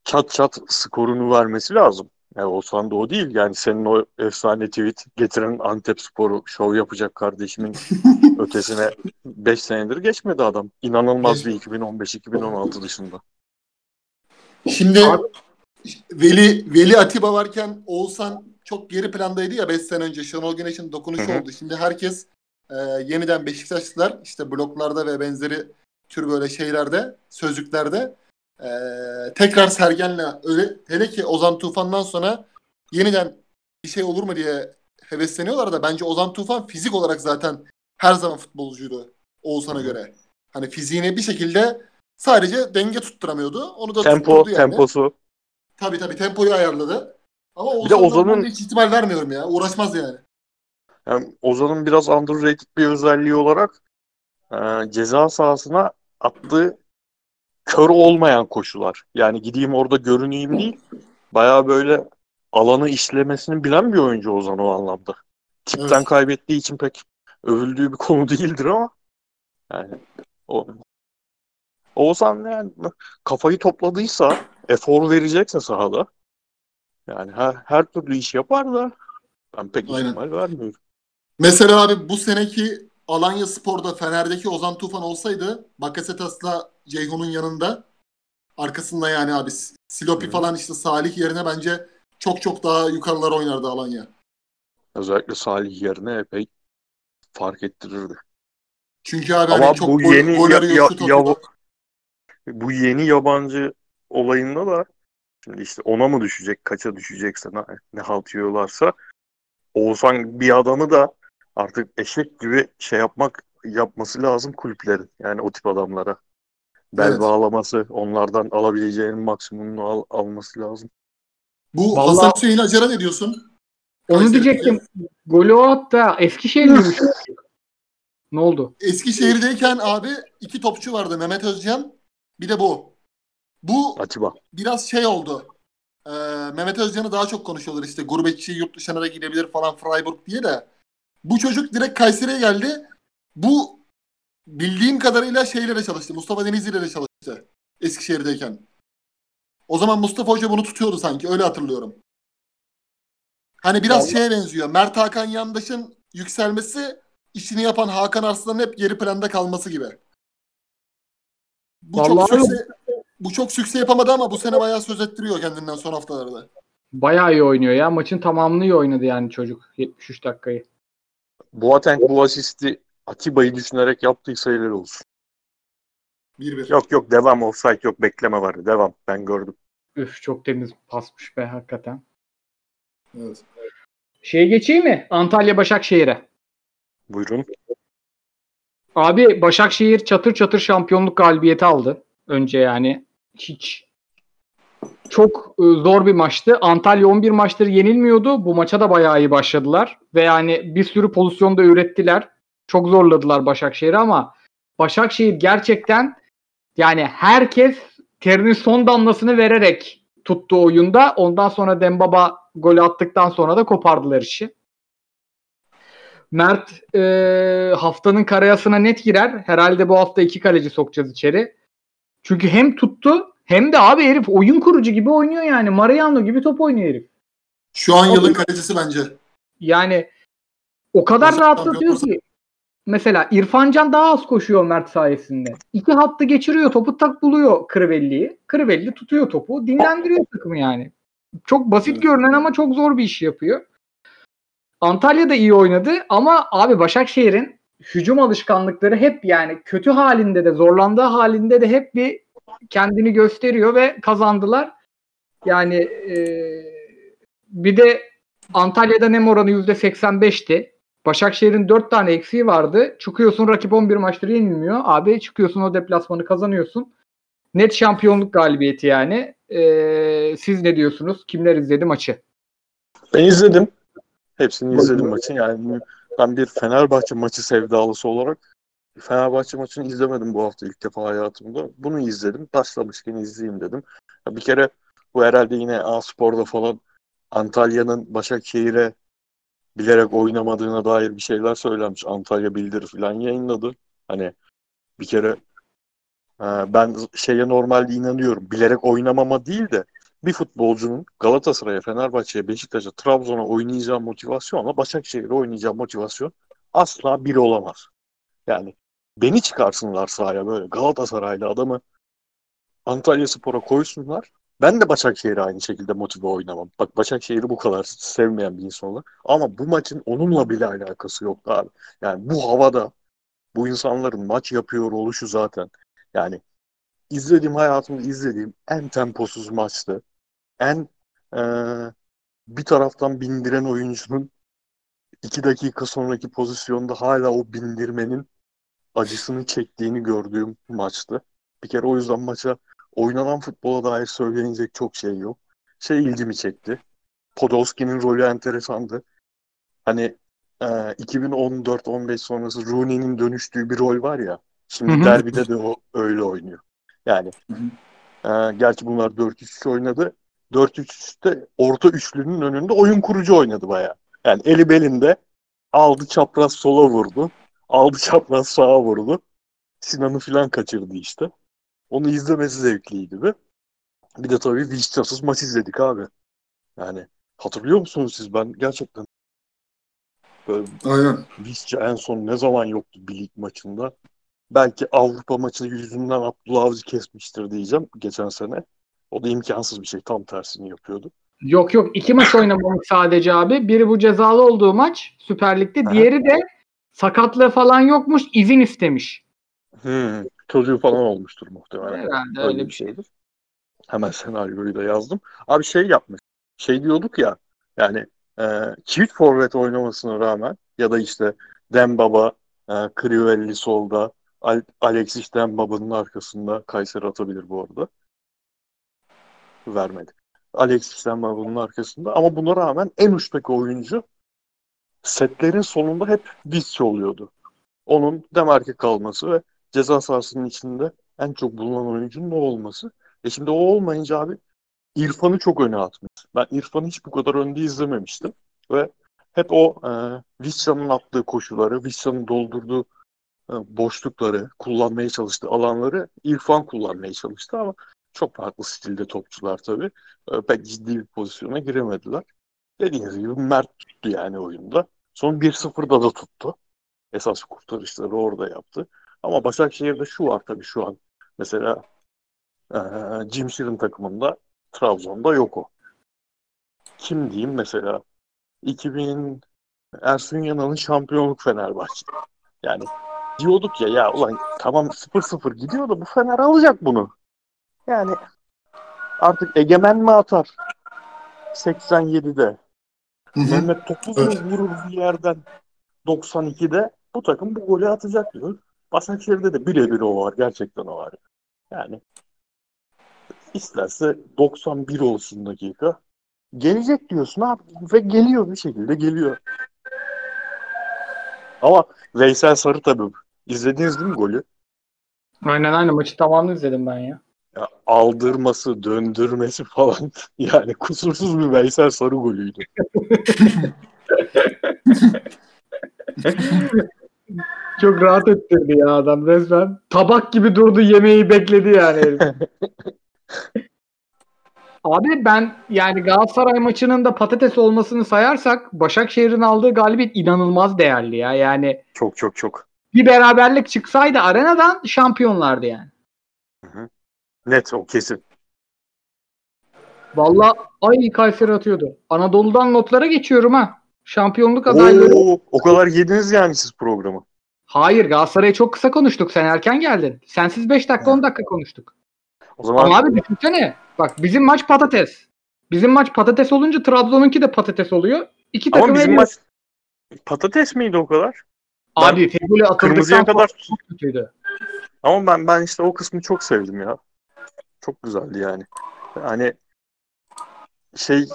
çat çat skorunu vermesi lazım. Yani Oğuzhan da o değil. Yani senin o efsane tweet getiren Antep Sporu şov yapacak kardeşimin ötesine 5 senedir geçmedi adam. İnanılmaz bir 2015-2016 dışında. Şimdi Abi- Veli Veli Atiba varken Oğuzhan çok geri plandaydı ya 5 sene önce Şenol Güneş'in dokunuşu Hı hı. oldu. Şimdi herkes e, yeniden Beşiktaşlılar işte bloklarda ve benzeri tür böyle şeylerde, sözlüklerde e, tekrar Sergen'le öyle hele ki Ozan Tufan'dan sonra yeniden bir şey olur mu diye hevesleniyorlar da bence Ozan Tufan fizik olarak zaten her zaman futbolcuydu Oğuzhan'a göre. Hani fiziğini bir şekilde sadece denge tutturamıyordu. Onu da Tempo, yani. temposu. Tabii tabii tempoyu ayarladı. Ama Bir de Oğuzhan'dan Ozan'ın- ben hiç ihtimal vermiyorum ya. Uğraşmaz yani. Yani Ozan'ın biraz underrated bir özelliği olarak e, ceza sahasına attığı kör olmayan koşular. Yani gideyim orada görüneyim değil. Bayağı böyle alanı işlemesini bilen bir oyuncu Ozan o anlamda. Tipten Evet. kaybettiği için pek övüldüğü bir konu değildir ama yani o Oğuzhan yani kafayı topladıysa efor verecekse sahada yani her, her türlü iş yapar da ben pek Aynen. ihtimal vermiyorum. Mesela abi bu seneki Alanya Spor'da Fener'deki Ozan Tufan olsaydı Bakasetas'la Ceyhun'un yanında arkasında yani abi Silopi Hı. falan işte Salih yerine bence çok çok daha yukarılara oynardı Alanya. Özellikle Salih yerine epey fark ettirirdi. Çünkü abi Ama hani çok bu yeni ya- ya- ya- bu yeni yabancı olayında da şimdi işte ona mı düşecek, kaça düşecekse ne, ne halt yiyorlarsa Oğuzhan bir adamı da artık eşek gibi şey yapmak yapması lazım kulüplerin. Yani o tip adamlara. Bel Evet. bağlaması, onlardan alabileceğinin maksimumunu al- alması lazım. Bu Vallahi- Hasan Hüseyin Acar'a ne diyorsun? Onu diyecektim. Golü o hatta Eskişehir'liymiş. ne oldu? Eskişehir'deyken abi iki topçu vardı. Mehmet Özcan bir de bu. Bu Atiba. biraz şey oldu. Ee, Mehmet Özcan'ı daha çok konuşuyorlar işte gurbetçi yurt dışına da gidebilir falan Freiburg diye de. Bu çocuk direkt Kayseri'ye geldi. Bu bildiğim kadarıyla şeylere çalıştı. Mustafa Denizli ile de çalıştı. Eskişehir'deyken. O zaman Mustafa Hoca bunu tutuyordu sanki. Öyle hatırlıyorum. Hani biraz Vallahi- şeye benziyor. Mert Hakan Yandaş'ın yükselmesi işini yapan Hakan Arslan'ın hep geri planda kalması gibi. Bu çok Vallahi öyle. sükse, bu çok sükse yapamadı ama bu sene bayağı söz ettiriyor kendinden son haftalarda. Bayağı iyi oynuyor ya. Maçın tamamını iyi oynadı yani çocuk 73 dakikayı. Boateng bu asisti Atiba'yı düşünerek yaptıysa helal olsun. 1-1. Yok yok devam offside yok bekleme var. Devam ben gördüm. Üf çok temiz pasmış be hakikaten. Evet. Şeye geçeyim mi? Antalya Başakşehir'e. Buyurun. Abi Başakşehir çatır çatır şampiyonluk galibiyeti aldı. Önce yani hiç çok e, zor bir maçtı. Antalya 11 maçtır yenilmiyordu. Bu maça da bayağı iyi başladılar. Ve yani bir sürü pozisyonda ürettiler. Çok zorladılar Başakşehir'i ama Başakşehir gerçekten yani herkes terinin son damlasını vererek tuttu oyunda. Ondan sonra Dembaba golü attıktan sonra da kopardılar işi. Mert e, haftanın karayasına net girer. Herhalde bu hafta iki kaleci sokacağız içeri. Çünkü hem tuttu hem de abi herif oyun kurucu gibi oynuyor yani. Mariano gibi top oynuyor herif. Şu an yılın kalecisi bence. Yani o kadar Hocam rahatlatıyor ki. Mesela İrfancan daha az koşuyor Mert sayesinde. İki hattı geçiriyor. Topu tak buluyor Krivelli'yi. Krivelli tutuyor topu. Dinlendiriyor takımı yani. Çok basit Evet. görünen ama çok zor bir iş yapıyor. Antalya da iyi oynadı ama abi Başakşehir'in hücum alışkanlıkları hep yani kötü halinde de zorlandığı halinde de hep bir kendini gösteriyor ve kazandılar. Yani e, bir de Antalya'da nem oranı %85'ti. Başakşehir'in 4 tane eksiği vardı. Çıkıyorsun rakip 11 maçtır yenilmiyor. Abi çıkıyorsun o deplasmanı kazanıyorsun. Net şampiyonluk galibiyeti yani. Ee, siz ne diyorsunuz? Kimler izledi maçı? Ben izledim. Hepsini izledim maçın. Yani ben bir Fenerbahçe maçı sevdalısı olarak Fenerbahçe maçını izlemedim bu hafta ilk defa hayatımda. Bunu izledim. Başlamışken izleyeyim dedim. Bir kere bu herhalde yine A-Spor'da falan Antalya'nın Başakşehir'e bilerek oynamadığına dair bir şeyler söylenmiş. Antalya bildiri falan yayınladı. Hani bir kere e, ben şeye normalde inanıyorum. Bilerek oynamama değil de bir futbolcunun Galatasaray'a, Fenerbahçe'ye, Beşiktaş'a, Trabzon'a oynayacağı motivasyonla Başakşehir'e oynayacağı motivasyon asla bir olamaz. Yani beni çıkarsınlar sahaya böyle Galatasaraylı adamı Antalya Spor'a koysunlar. Ben de Başakşehir'e aynı şekilde motive oynamam. Bak Başakşehir'i bu kadar sevmeyen bir insan olarak. Ama bu maçın onunla bile alakası yok abi. Yani bu havada bu insanların maç yapıyor oluşu zaten. Yani izlediğim hayatımda izlediğim en temposuz maçtı. En eee, bir taraftan bindiren oyuncunun iki dakika sonraki pozisyonda hala o bindirmenin acısını çektiğini gördüğüm maçtı. Bir kere o yüzden maça oynanan futbola dair söylenecek çok şey yok. Şey ilgimi çekti. Podolski'nin rolü enteresandı. Hani e, 2014-15 sonrası Rooney'nin dönüştüğü bir rol var ya. Şimdi Hı hı. derbide de o öyle oynuyor. Yani e, gerçi bunlar 4-3-3 oynadı. 4-3-3'te orta üçlünün önünde oyun kurucu oynadı bayağı. Yani eli belinde aldı çapraz sola vurdu. Aldı çapraz sağa vurdu. Sinan'ı falan kaçırdı işte. Onu izlemesi zevkliydi bir. Bir de tabii Vişçasız maç izledik abi. Yani hatırlıyor musunuz siz? Ben gerçekten böyle Aynen. Vişça en son ne zaman yoktu bir lig maçında? Belki Avrupa maçı yüzünden Abdullah Avcı kesmiştir diyeceğim geçen sene. O da imkansız bir şey. Tam tersini yapıyordu. Yok yok iki maç oynamamış sadece abi. Biri bu cezalı olduğu maç Süper Lig'de. Diğeri de sakatlığı falan yokmuş. izin istemiş. Hmm, çocuğu falan olmuştur muhtemelen. Herhalde Öyle öyle bir şey. şeydir. Hemen senaryoyu da yazdım. Abi şey yapmış. Şey diyorduk ya yani e, çift forvet oynamasına rağmen ya da işte Dembaba, e, Crivelli solda, Al- Alexis Dembaba'nın arkasında Kayseri atabilir bu arada. Vermedi. Alexis Dembaba'nın arkasında ama buna rağmen en uçtaki oyuncu setlerin sonunda hep Visca oluyordu. Onun demarke kalması ve ceza sahasının içinde en çok bulunan oyuncunun o olması. E şimdi o olmayınca abi İrfan'ı çok öne atmış. Ben İrfan'ı hiç bu kadar önde izlememiştim. Ve hep o e, Vissa'nın attığı koşuları, Vissa'nın doldurduğu e, boşlukları, kullanmaya çalıştığı alanları İrfan kullanmaya çalıştı ama Çok farklı stilde topçular tabii. Ee, Pek ciddi bir pozisyona giremediler. Dediğiniz gibi Mert tuttu yani oyunda. Son 1-0'da da tuttu. Esas kurtarışları orada yaptı. Ama Başakşehir'de şu var tabii şu an. Mesela eee Jim Sheeran takımında Trabzon'da yok o. Kim diyeyim mesela 2000 Ersun Yanal'ın şampiyonluk Fenerbahçe. Yani diyorduk ya ya ulan tamam 0-0 gidiyor da bu Fener alacak bunu. Yani artık egemen mi atar? 87'de. Hı hı. Mehmet Topuz mu vurur bir yerden 92'de bu takım bu golü atacak diyor. Başakşehir'de de birebir o var. Gerçekten o var. Yani isterse 91 olsun dakika. Gelecek diyorsun abi ve geliyor bir şekilde geliyor. Ama Veysel Sarı tabii. İzlediniz değil mi golü? Aynen aynen maçı tamamını izledim ben ya. Ya aldırması, döndürmesi falan yani kusursuz bir Veysel Sarı golüydü. Çok rahat ettirdi ya adam resmen. Tabak gibi durdu yemeği bekledi yani. Abi ben yani Galatasaray maçının da patates olmasını sayarsak Başakşehir'in aldığı galibiyet inanılmaz değerli ya. Yani Çok çok çok. bir beraberlik çıksaydı arenadan şampiyonlardı yani. Net o kesin. Valla ay Kayseri atıyordu. Anadolu'dan notlara geçiyorum ha. Şampiyonluk adayları. Oo, o kadar yediniz yani siz programı. Hayır Galatasaray'ı çok kısa konuştuk. Sen erken geldin. Sensiz 5 dakika 10 dakika konuştuk. O zaman Ama abi düşünsene. Bak bizim maç patates. Bizim maç patates olunca Trabzon'unki de patates oluyor. İki takım ama bizim maç patates miydi o kadar? Abi Feguli atıldıktan Kırmızıya kadar çok kötüydü. ama ben ben işte o kısmı çok sevdim ya. Çok güzeldi yani. Hani şey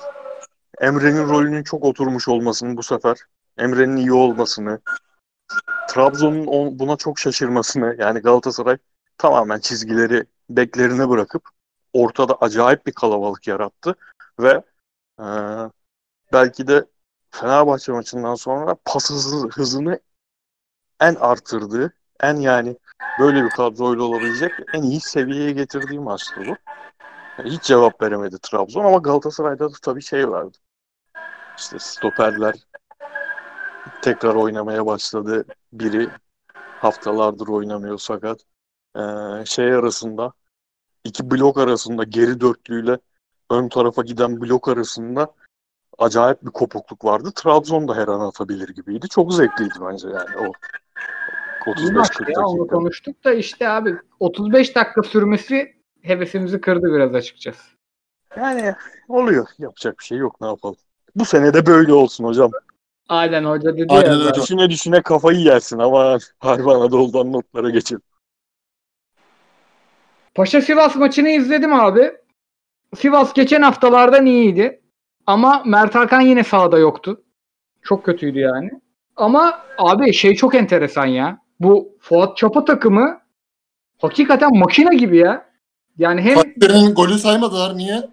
Emre'nin rolünün çok oturmuş olmasını bu sefer Emre'nin iyi olmasını Trabzon'un on- buna çok şaşırmasını yani Galatasaray tamamen çizgileri beklerine bırakıp ortada acayip bir kalabalık yarattı ve e, belki de Fenerbahçe maçından sonra pas hızı, hızını en artırdığı, en yani böyle bir kadroyla olabilecek en iyi seviyeye getirdiği maçtı bu. Yani hiç cevap veremedi Trabzon ama Galatasaray'da da tabii şey vardı. İşte stoperler tekrar oynamaya başladı. Biri haftalardır oynamıyor sakat. Ee, şey arasında iki blok arasında geri dörtlüyle ön tarafa giden blok arasında acayip bir kopukluk vardı. Trabzon da her an atabilir gibiydi. Çok zevkliydi bence yani o İyi maç 35-40 ya onu dakika. konuştuk da işte abi 35 dakika sürmesi hevesimizi kırdı biraz açıkçası. Yani oluyor. Yapacak bir şey yok. Ne yapalım? Bu sene de böyle olsun hocam. Aynen hoca dedi Aynen ya. öyle. Düşüne düşüne kafayı yersin ama harbi Anadolu'dan notlara geçin. Paşa Sivas maçını izledim abi. Sivas geçen haftalardan iyiydi. Ama Mert Hakan yine sahada yoktu. Çok kötüydü yani. Ama abi şey çok enteresan ya. Bu Fuat Çapa takımı hakikaten makine gibi ya. Yani hem Kayseri'nin golü saymadılar. Niye?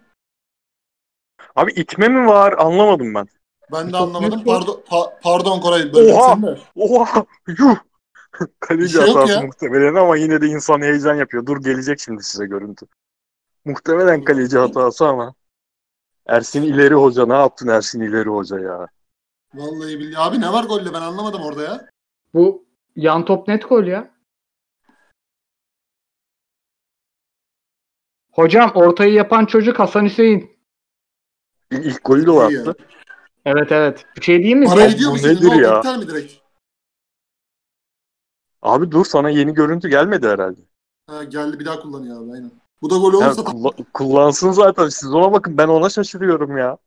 Abi itme mi var? Anlamadım ben. Ben de anlamadım. Pardon, pa- pardon Koray. Böyle Oha! Oha! Yuh! Kaleci şey yok hatası muhtemelen ama yine de insan heyecan yapıyor. Dur gelecek şimdi size görüntü. Muhtemelen kaleci hatası ama. Ersin İleri Hoca ne yaptın Ersin İleri Hoca ya? Vallahi billahi. Abi ne var golde ben anlamadım orada ya. bu yan top net gol ya. Hocam ortayı yapan çocuk Hasan Hüseyin. İlk, ilk golü de o ya. attı. Evet evet. Bir şey diyeyim mi? Para ediyor mu nedir ya? Mi direkt? Abi dur sana yeni görüntü gelmedi herhalde. Ha, geldi bir daha kullanıyor abi aynen. Bu da gol Ya, olursa kulla- kullansın zaten. Siz ona bakın. Ben ona şaşırıyorum ya.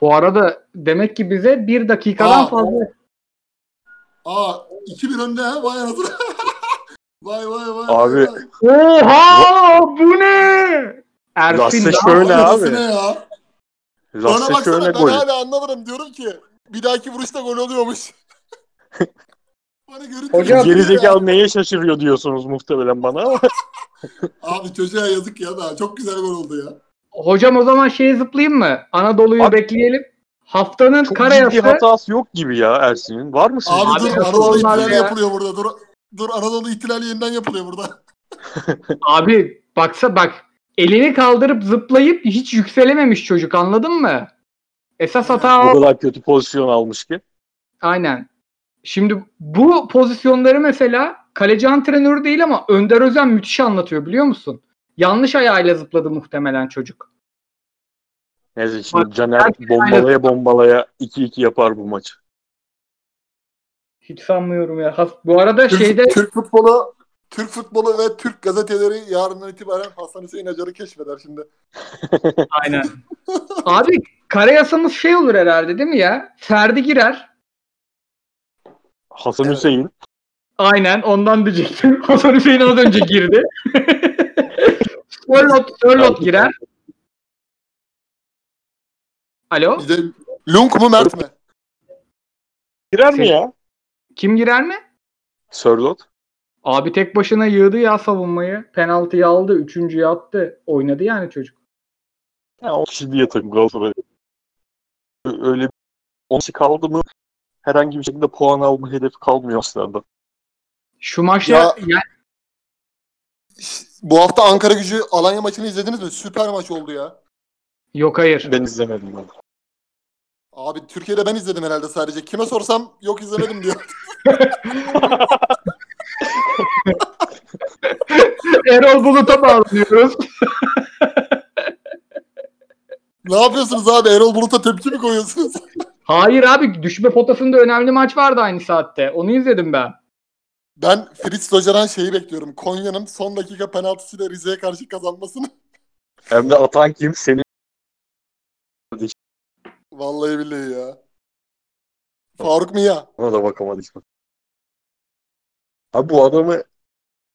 Bu arada demek ki bize bir dakikadan Aa, fazla. Aa 2-1 önde ha. Vay anasını. vay vay vay. Abi, vay. Oha bu ne? Ersin Lasse daha- şöyle abi. ya. Bana Lasse baksana şöyle ben gol. hala anlamadım. Diyorum ki bir dahaki vuruşta gol oluyormuş. Bana görüntü Hocam-. Gerizekalı neye şaşırıyor diyorsunuz muhtemelen bana ama. Abi çocuğa yazık ya da çok güzel gol oldu ya. Hocam o zaman şeye zıplayayım mı? Anadolu'yu Abi- bekleyelim. Haftanın Çok karayası. ciddi hatası yok gibi ya Ersin'in. Var mı sizce? Abi, Abi dur Anadolu olmaz ihtilali ya? yapılıyor burada. Dur dur Anadolu ihtilali yeniden yapılıyor burada. Abi baksa bak elini kaldırıp zıplayıp hiç yükselememiş çocuk anladın mı? Esas hata O o. kadar kötü pozisyon almış ki. Aynen. Şimdi bu pozisyonları mesela kaleci antrenörü değil ama Önder Özen müthiş anlatıyor biliyor musun? Yanlış ayağıyla zıpladı muhtemelen çocuk. Neyse şimdi Bak, Caner bombalaya bombalaya 2-2 yapar bu maçı. Hiç sanmıyorum ya. Has- Bu arada Türk, şeyde Türk futbolu Türk futbolu ve Türk gazeteleri yarından itibaren Hasan Hüseyin Acar'ı keşfeder şimdi. aynen. Abi karayasamız şey olur herhalde değil mi ya? Ferdi girer. Hasan Evet. Hüseyin. Aynen ondan diyecektim. Hasan Hüseyin az önce girdi. Sörlot, Sörlot girer. Alo? Bir de Lunk mu Mert mi? Girer mi Şey- ya? Kim girer mi? Sörlot. Abi tek başına yığdı ya savunmayı. Penaltıyı aldı. Üçüncüyü attı. Oynadı yani çocuk. Ya o kişi diye takım Galatasaray. Öyle bir 10 kişi kaldı mı herhangi bir şekilde puan alma hedefi kalmıyor aslında. Şu maçta Ya- ya, Bu hafta Ankara gücü Alanya maçını izlediniz mi? Süper maç oldu ya. Yok hayır. Ben izlemedim ben. Abi Türkiye'de ben izledim herhalde sadece. Kime sorsam yok izlemedim diyor. Erol Bulut'a bağlanıyoruz. ne yapıyorsunuz abi? Erol Bulut'a tepki mi koyuyorsunuz? Hayır abi düşme potasında önemli maç vardı aynı saatte. Onu izledim ben. Ben Fritz Lojer'an şeyi bekliyorum. Konya'nın son dakika penaltısıyla Rize'ye karşı kazanmasını. Hem de atan kim? Senin Vallahi billahi ya. Faruk Mia. Ona da bakamadık. Abi bu adamı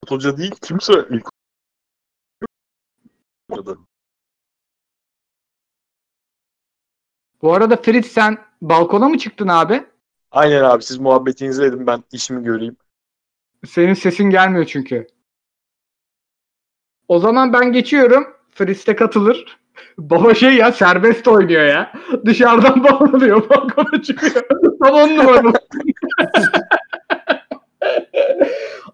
hoca değil kimse ilk. Bu arada Fritz sen balkona mı çıktın abi? Aynen abi siz muhabbetinizi edin ben işimi göreyim. Senin sesin gelmiyor çünkü. O zaman ben geçiyorum. Fritz de katılır. Baba şey ya serbest oynuyor ya. Dışarıdan bağlanıyor. Balkona çıkıyor. Tam on numara.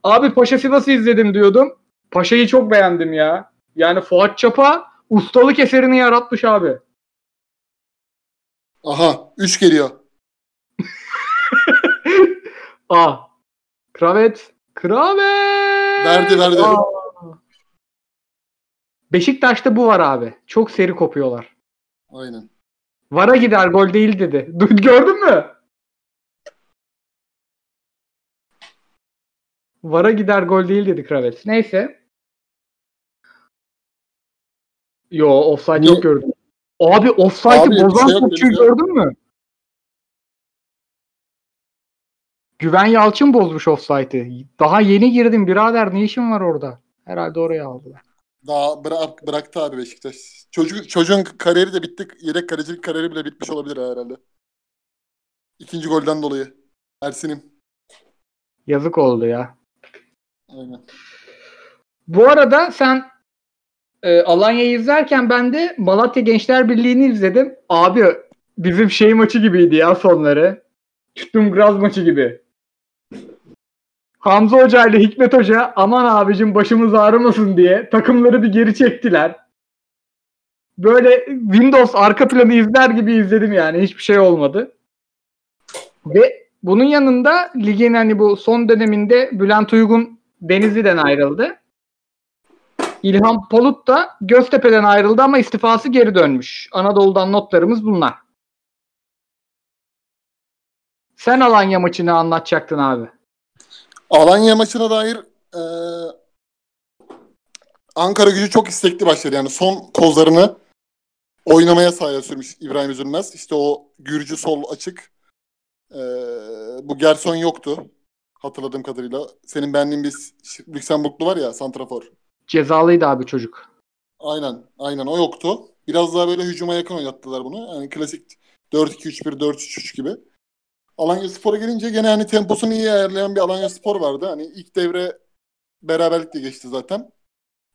Abi Paşa Sivas'ı izledim diyordum. Paşa'yı çok beğendim ya. Yani Fuat Çapa ustalık eserini yaratmış abi. Aha 3 geliyor. Ah. Kravet. Kravet. Verdi, verdi. Aa. Beşiktaş'ta bu var abi. Çok seri kopuyorlar. Aynen. Vara gider gol değil dedi. Gördün mü? Vara gider gol değil dedi Kravet. Neyse. Yo offside Niye? yok gördüm. Abi offside'ı bozan şey topçuyu gördün mü? Güven Yalçın bozmuş offside'ı. Daha yeni girdim birader ne işin var orada? Herhalde oraya aldılar. Daha bırak, bıraktı abi Beşiktaş. Çocuk, çocuğun kariyeri de bitti. Yedek kalecilik kariyeri bile bitmiş olabilir herhalde. İkinci golden dolayı. Ersin'im. Yazık oldu ya. Aynen. Bu arada sen e, Alanya'yı izlerken ben de Malatya Gençler Birliği'ni izledim. Abi bizim şey maçı gibiydi ya sonları. Tuttum Graz maçı gibi. Hamza Hoca ile Hikmet Hoca aman abicim başımız ağrımasın diye takımları bir geri çektiler. Böyle Windows arka planı izler gibi izledim yani. Hiçbir şey olmadı. Ve bunun yanında ligin hani bu son döneminde Bülent Uygun Denizli'den ayrıldı. İlhan Polut da Göztepe'den ayrıldı ama istifası geri dönmüş. Anadolu'dan notlarımız bunlar. Sen Alanya maçını anlatacaktın abi. Alanya maçına dair e, Ankara gücü çok istekli başladı. Yani son kozlarını oynamaya sahaya sürmüş İbrahim Üzülmez. İşte o Gürcü sol açık. E, bu Gerson yoktu. Hatırladığım kadarıyla. Senin beğendiğin bir Lüksemburglu var ya Santrafor. Cezalıydı abi çocuk. Aynen. Aynen o yoktu. Biraz daha böyle hücuma yakın oynattılar bunu. Yani klasik 4-2-3-1, 4-3-3 gibi. Alanya Spor'a gelince gene hani temposunu iyi ayarlayan bir Alanya Spor vardı. Hani ilk devre beraberlikle geçti zaten.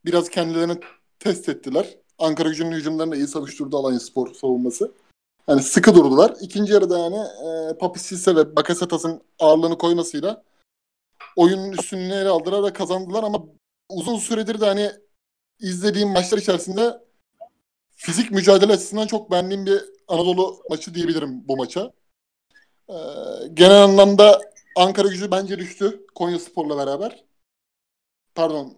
Biraz kendilerini test ettiler. Ankara gücünün hücumlarını iyi savuşturdu Alanya Spor savunması. Hani sıkı durdular. İkinci yarıda yani e, Papi Sisse ve Bakasetas'ın ağırlığını koymasıyla oyunun üstünlüğünü ele aldılar ve kazandılar ama uzun süredir de hani izlediğim maçlar içerisinde fizik mücadele açısından çok beğendiğim bir Anadolu maçı diyebilirim bu maça. Ee, genel anlamda Ankara gücü bence düştü Konya Spor'la beraber. Pardon.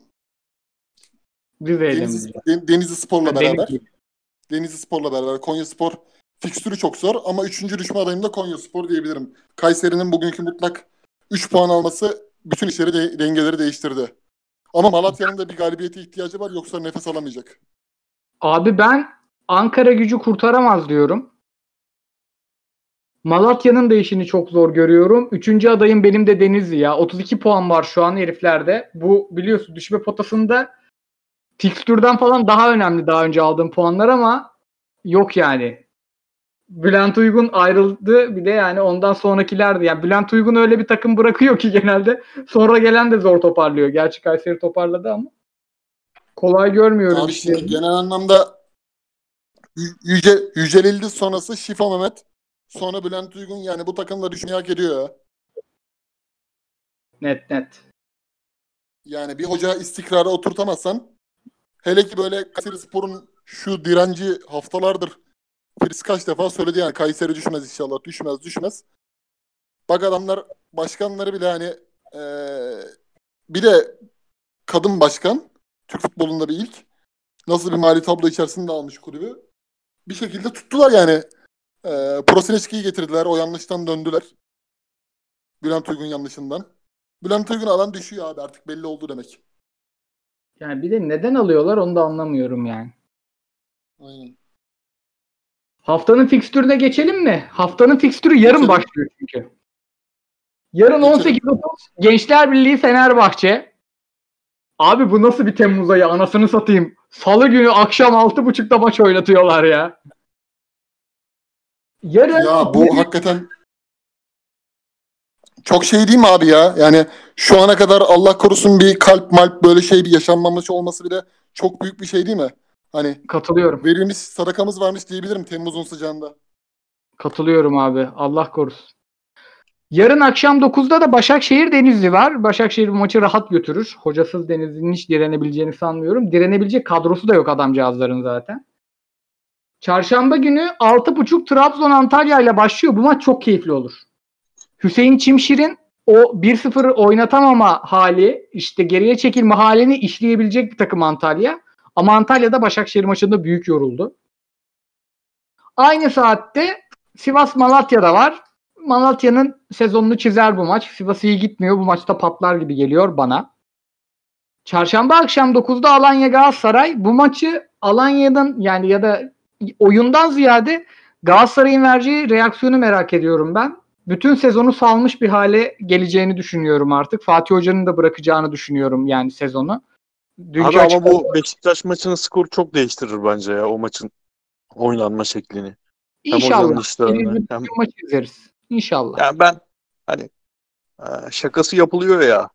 Rize'yle Denizli? Den- Denizli Spor'la Denizli. beraber. Denizli Spor'la beraber. Konya Spor fikstürü çok zor ama üçüncü düşme adayım da Konya Spor diyebilirim. Kayseri'nin bugünkü mutlak 3 puan alması bütün işleri de, dengeleri değiştirdi. Ama Malatya'nın da bir galibiyete ihtiyacı var yoksa nefes alamayacak. Abi ben Ankara gücü kurtaramaz diyorum. Malatya'nın da işini çok zor görüyorum. Üçüncü adayım benim de Denizli ya. 32 puan var şu an heriflerde. Bu biliyorsun düşme potasında fikstürden falan daha önemli daha önce aldığım puanlar ama yok yani. Bülent Uygun ayrıldı bir de yani ondan sonrakilerdi. Yani Bülent Uygun öyle bir takım bırakıyor ki genelde sonra gelen de zor toparlıyor. Gerçi Kayseri toparladı ama kolay görmüyorum genel anlamda Yü- Yüce, Yücelildi sonrası Şifa Mehmet. Sonra Bülent Uygun yani bu takımla düşmeyi hak ediyor ya. Net net. Yani bir hoca istikrara oturtamazsan hele ki böyle Kayseri Spor'un şu direnci haftalardır Filiz kaç defa söyledi yani Kayseri düşmez inşallah düşmez düşmez. Bak adamlar başkanları bile hani eee, bir de kadın başkan Türk futbolunda bir ilk nasıl bir mali tablo içerisinde almış kulübü. Bir şekilde tuttular yani. Eee Proseneski'yi getirdiler. O yanlıştan döndüler. Bülent Uygun yanlışından. Bülent Uygun alan düşüyor abi artık belli oldu demek. Yani bir de neden alıyorlar onu da anlamıyorum yani. Aynen. Haftanın fikstürüne geçelim mi? Haftanın fikstürü yarın Geçelim. başlıyor çünkü. Yarın Geçelim. 18.30 Gençler Birliği Fenerbahçe. Abi bu nasıl bir Temmuz ayı anasını satayım. Salı günü akşam 6.30'da maç oynatıyorlar ya. Yarın Ya bu hakikaten çok şey değil mi abi ya? Yani şu ana kadar Allah korusun bir kalp malp böyle şey bir yaşanmamış olması bile çok büyük bir şey değil mi? Hani katılıyorum. verilmiş sadakamız varmış diyebilirim Temmuz'un sıcağında. Katılıyorum abi. Allah korusun. Yarın akşam 9'da da Başakşehir Denizli var. Başakşehir bu maçı rahat götürür. Hocasız Denizli'nin hiç direnebileceğini sanmıyorum. Direnebilecek kadrosu da yok adamcağızların zaten. Çarşamba günü 6.30 Trabzon Antalya ile başlıyor. Bu maç çok keyifli olur. Hüseyin Çimşir'in o 1-0 oynatamama hali, işte geriye çekilme halini işleyebilecek bir takım Antalya. Ama Antalya'da Başakşehir maçında büyük yoruldu. Aynı saatte Sivas Malatya'da var. Malatya'nın sezonunu çizer bu maç. Sivas iyi gitmiyor. Bu maçta patlar gibi geliyor bana. Çarşamba akşam 9'da Alanya Galatasaray. Bu maçı Alanya'dan yani ya da oyundan ziyade Galatasaray'ın vereceği reaksiyonu merak ediyorum ben. Bütün sezonu salmış bir hale geleceğini düşünüyorum artık. Fatih Hoca'nın da bırakacağını düşünüyorum yani sezonu. Dünkü Abi ama bu Beşiktaş maçının skoru çok değiştirir bence ya o maçın oynanma şeklini. Hem İnşallah. hem- bütün maçı izleriz. İnşallah. Yani ben hani e, şakası yapılıyor ya.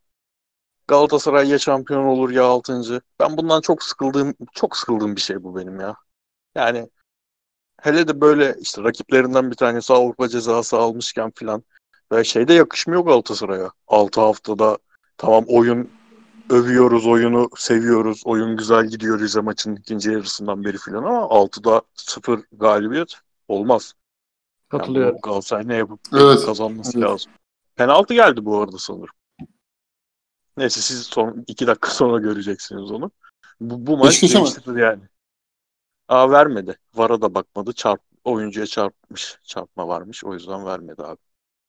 Galatasaray ya şampiyon olur ya altıncı. Ben bundan çok sıkıldığım çok sıkıldığım bir şey bu benim ya. Yani hele de böyle işte rakiplerinden bir tanesi Avrupa cezası almışken filan ve şeyde yakışmıyor Galatasaray'a. 6 haftada tamam oyun övüyoruz oyunu seviyoruz. Oyun güzel gidiyor Rize maçının ikinci yarısından beri filan ama 6'da 0 galibiyet olmaz. Yani Katılıyorum. bunu Galatasaray ne yapıp Evet. kazanması Evet. lazım. Penaltı geldi bu arada sanırım. Neyse siz son iki dakika sonra göreceksiniz onu. Bu, bu maç değiştirir yani. Aa vermedi. Vara da bakmadı. Çarp, oyuncuya çarpmış. Çarpma varmış. O yüzden vermedi abi.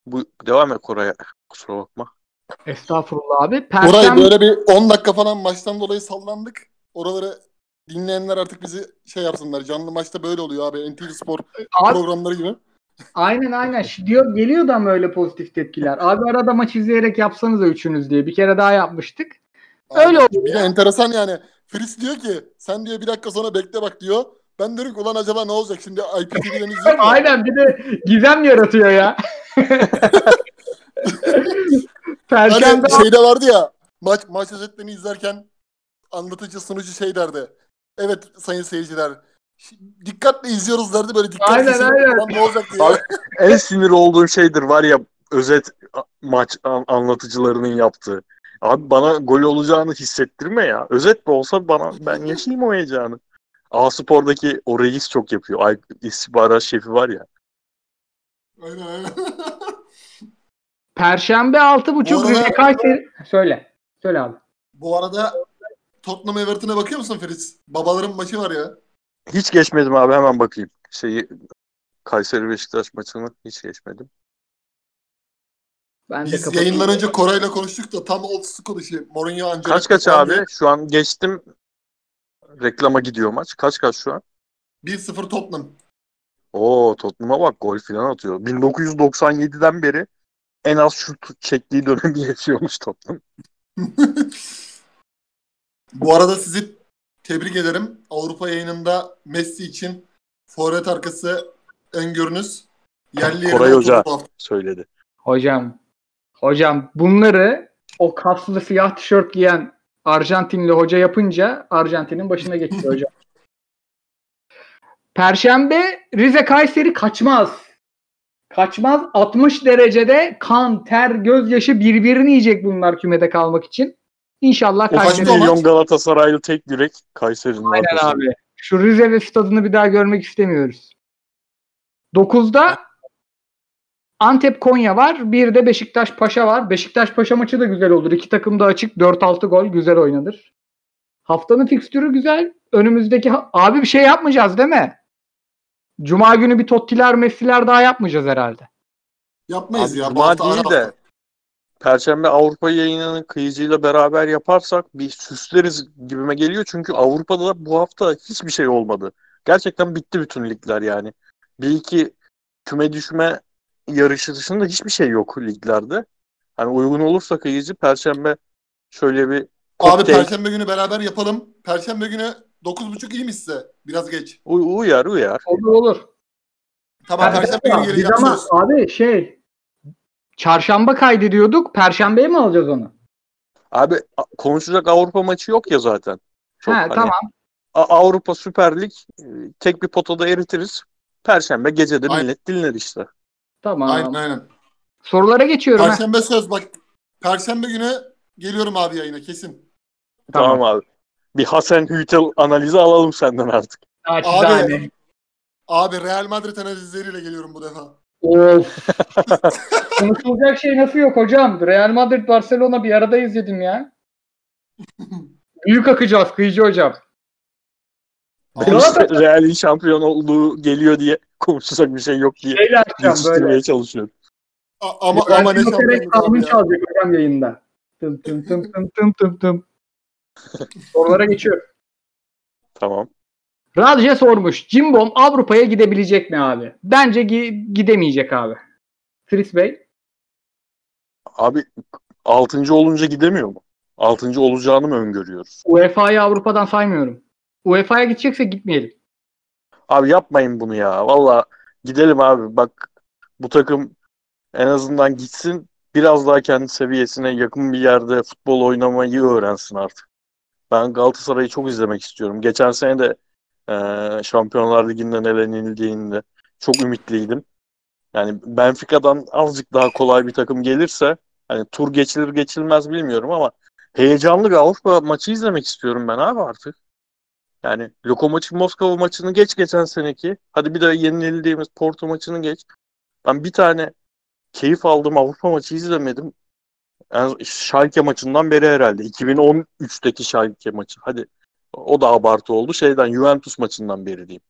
Bu devam et Koray'a. Kusura bakma. Estağfurullah abi. Orayı Perşembe böyle bir 10 dakika falan maçtan dolayı sallandık. Oraları dinleyenler artık bizi şey yapsınlar. Canlı maçta böyle oluyor abi. NTV Spor Abi, programları gibi. aynen aynen. Diyor, geliyor da mı öyle pozitif tepkiler? Abi arada maç izleyerek yapsanız da üçünüz diye. Bir kere daha yapmıştık. Öyle oluyor Bir de enteresan yani. Fris diyor ki sen diyor bir dakika sonra bekle bak diyor. Ben diyorum ki ulan acaba ne olacak şimdi IPTV'den izliyorum. ya. aynen bir de gizem yaratıyor ya. Perşembe Hani şeyde vardı ya maç maç özetlerini izlerken anlatıcı sunucu şey derdi. Evet sayın seyirciler dikkatle izliyoruz derdi böyle dikkat Aynen, sesi, aynen. "Ulan ne olacak diye. Abi, en sinir olduğum şeydir var ya özet maç an- anlatıcılarının yaptığı. Abi bana gol olacağını hissettirme ya. Özet de olsa bana ben yaşayayım o heyecanı. A Spor'daki o reis çok yapıyor. Ay, istihbarat şefi var ya. Aynen aynen. Perşembe 6.30 Bu arada- Rize Kayseri. Söyle. Söyle abi. Bu arada Tottenham Everton'a bakıyor musun Fritz? Babaların maçı var ya. Hiç geçmedim abi hemen bakayım. Şeyi Kayseri Beşiktaş maçını hiç geçmedim. Ben de Biz yayından önce Koray'la konuştuk da tam old school işi. Mourinho Ancelotti Kaç kaç abi? diye. Şu an geçtim. Reklama gidiyor maç. Kaç kaç şu an? 1-0 Tottenham. Oo Tottenham'a bak gol falan atıyor. 1997'den beri en az şut çektiği dönemi yaşıyormuş Tottenham. Bu arada sizi tebrik ederim. Avrupa yayınında Messi için forvet arkası öngörünüz yerli yerine Koray Hoca. Söyledi. Hocam. Hocam bunları o kaslı siyah tişört giyen Arjantinli hoca yapınca Arjantin'in başına geçiyor hocam. Perşembe Rize Kayseri kaçmaz. Kaçmaz 60 derecede kan, ter, gözyaşı birbirini yiyecek bunlar kümede kalmak için. İnşallah Kayseri o maç? Milyon Galatasaraylı tek yürek Kayseri'nin Aynen arkasında. abi. Şu Rize ve stadını bir daha görmek istemiyoruz. 9'da Antep Konya var. Bir de Beşiktaş Paşa var. Beşiktaş Paşa maçı da güzel olur. İki takım da açık. 4-6 gol güzel oynanır. Haftanın fikstürü güzel. Önümüzdeki ha- abi bir şey yapmayacağız değil mi? Cuma günü bir Tottiler Messi'ler daha yapmayacağız herhalde. Yapmayız Abi, ya. Cuma hafta değil de hafta. Perşembe Avrupa yayınının kıyıcıyla beraber yaparsak bir süsleriz gibime geliyor. Çünkü Avrupa'da da bu hafta hiçbir şey olmadı. Gerçekten bitti bütün ligler yani. Bir iki küme düşme yarışı dışında hiçbir şey yok liglerde. Hani uygun olursa kıyıcı Perşembe şöyle bir Abi kokteyl Perşembe günü beraber yapalım. Perşembe günü 9.30 iyi mi size? Biraz geç. uy- uyar uyar. Olur olur. Tamam Ben- Perşembe günü Biz geleceğim ama abi şey çarşamba kaydediyorduk. Perşembeye mi alacağız onu? Abi konuşacak Avrupa maçı yok ya zaten. Çok ha hani tamam. A- Avrupa Süper Lig e, tek bir potada eritiriz. Perşembe gece de Aynen. millet dinler işte. Tamam. Aynen aynen. Sorulara geçiyorum. ha. Perşembe söz bak. Perşembe günü geliyorum abi yayına kesin. Tamam, abi. Bir Hasan Hütel analizi alalım senden artık. Naçizane. Abi. Abi Real Madrid analizleriyle geliyorum bu defa. Of. Konuşulacak şey nasıl yok hocam? Real Madrid Barcelona bir arada izledim ya. Büyük akacağız kıyıcı hocam. Ben Galatasaray- işte Real'in şampiyon olduğu geliyor diye konuşacak bir şey yok diye Şeyler yapacağım böyle. yetiştirmeye çalışıyorum. A- ama ama ne ya. çalacak hocam yayında. Tım tım tım tım tım tım tım. Sorulara geçiyorum. Tamam. Radje sormuş. Cimbom Avrupa'ya gidebilecek mi abi? Bence gi- gidemeyecek abi. Fritz Bey. Abi 6. olunca gidemiyor mu? 6. olacağını mı öngörüyoruz? UEFA'yı Avrupa'dan saymıyorum. UEFA'ya gidecekse gitmeyelim. Abi yapmayın bunu ya. Valla gidelim abi. Bak bu takım en azından gitsin biraz daha kendi seviyesine yakın bir yerde futbol oynamayı öğrensin artık. Ben Galatasaray'ı çok izlemek istiyorum. Geçen sene de eee Şampiyonlar Ligi'nden elenildiğinde çok ümitliydim. Yani Benfica'dan azıcık daha kolay bir takım gelirse hani tur geçilir geçilmez bilmiyorum ama heyecanlı bir Avrupa maçı izlemek istiyorum ben abi artık. Yani Lokomotiv Moskova maçını geç geçen seneki. Hadi bir de yenildiğimiz Porto maçını geç. Ben bir tane keyif aldığım Avrupa maçı izlemedim. Yani Schalke maçından beri herhalde. 2013'teki Schalke maçı. Hadi o da abartı oldu. Şeyden Juventus maçından beri diyeyim.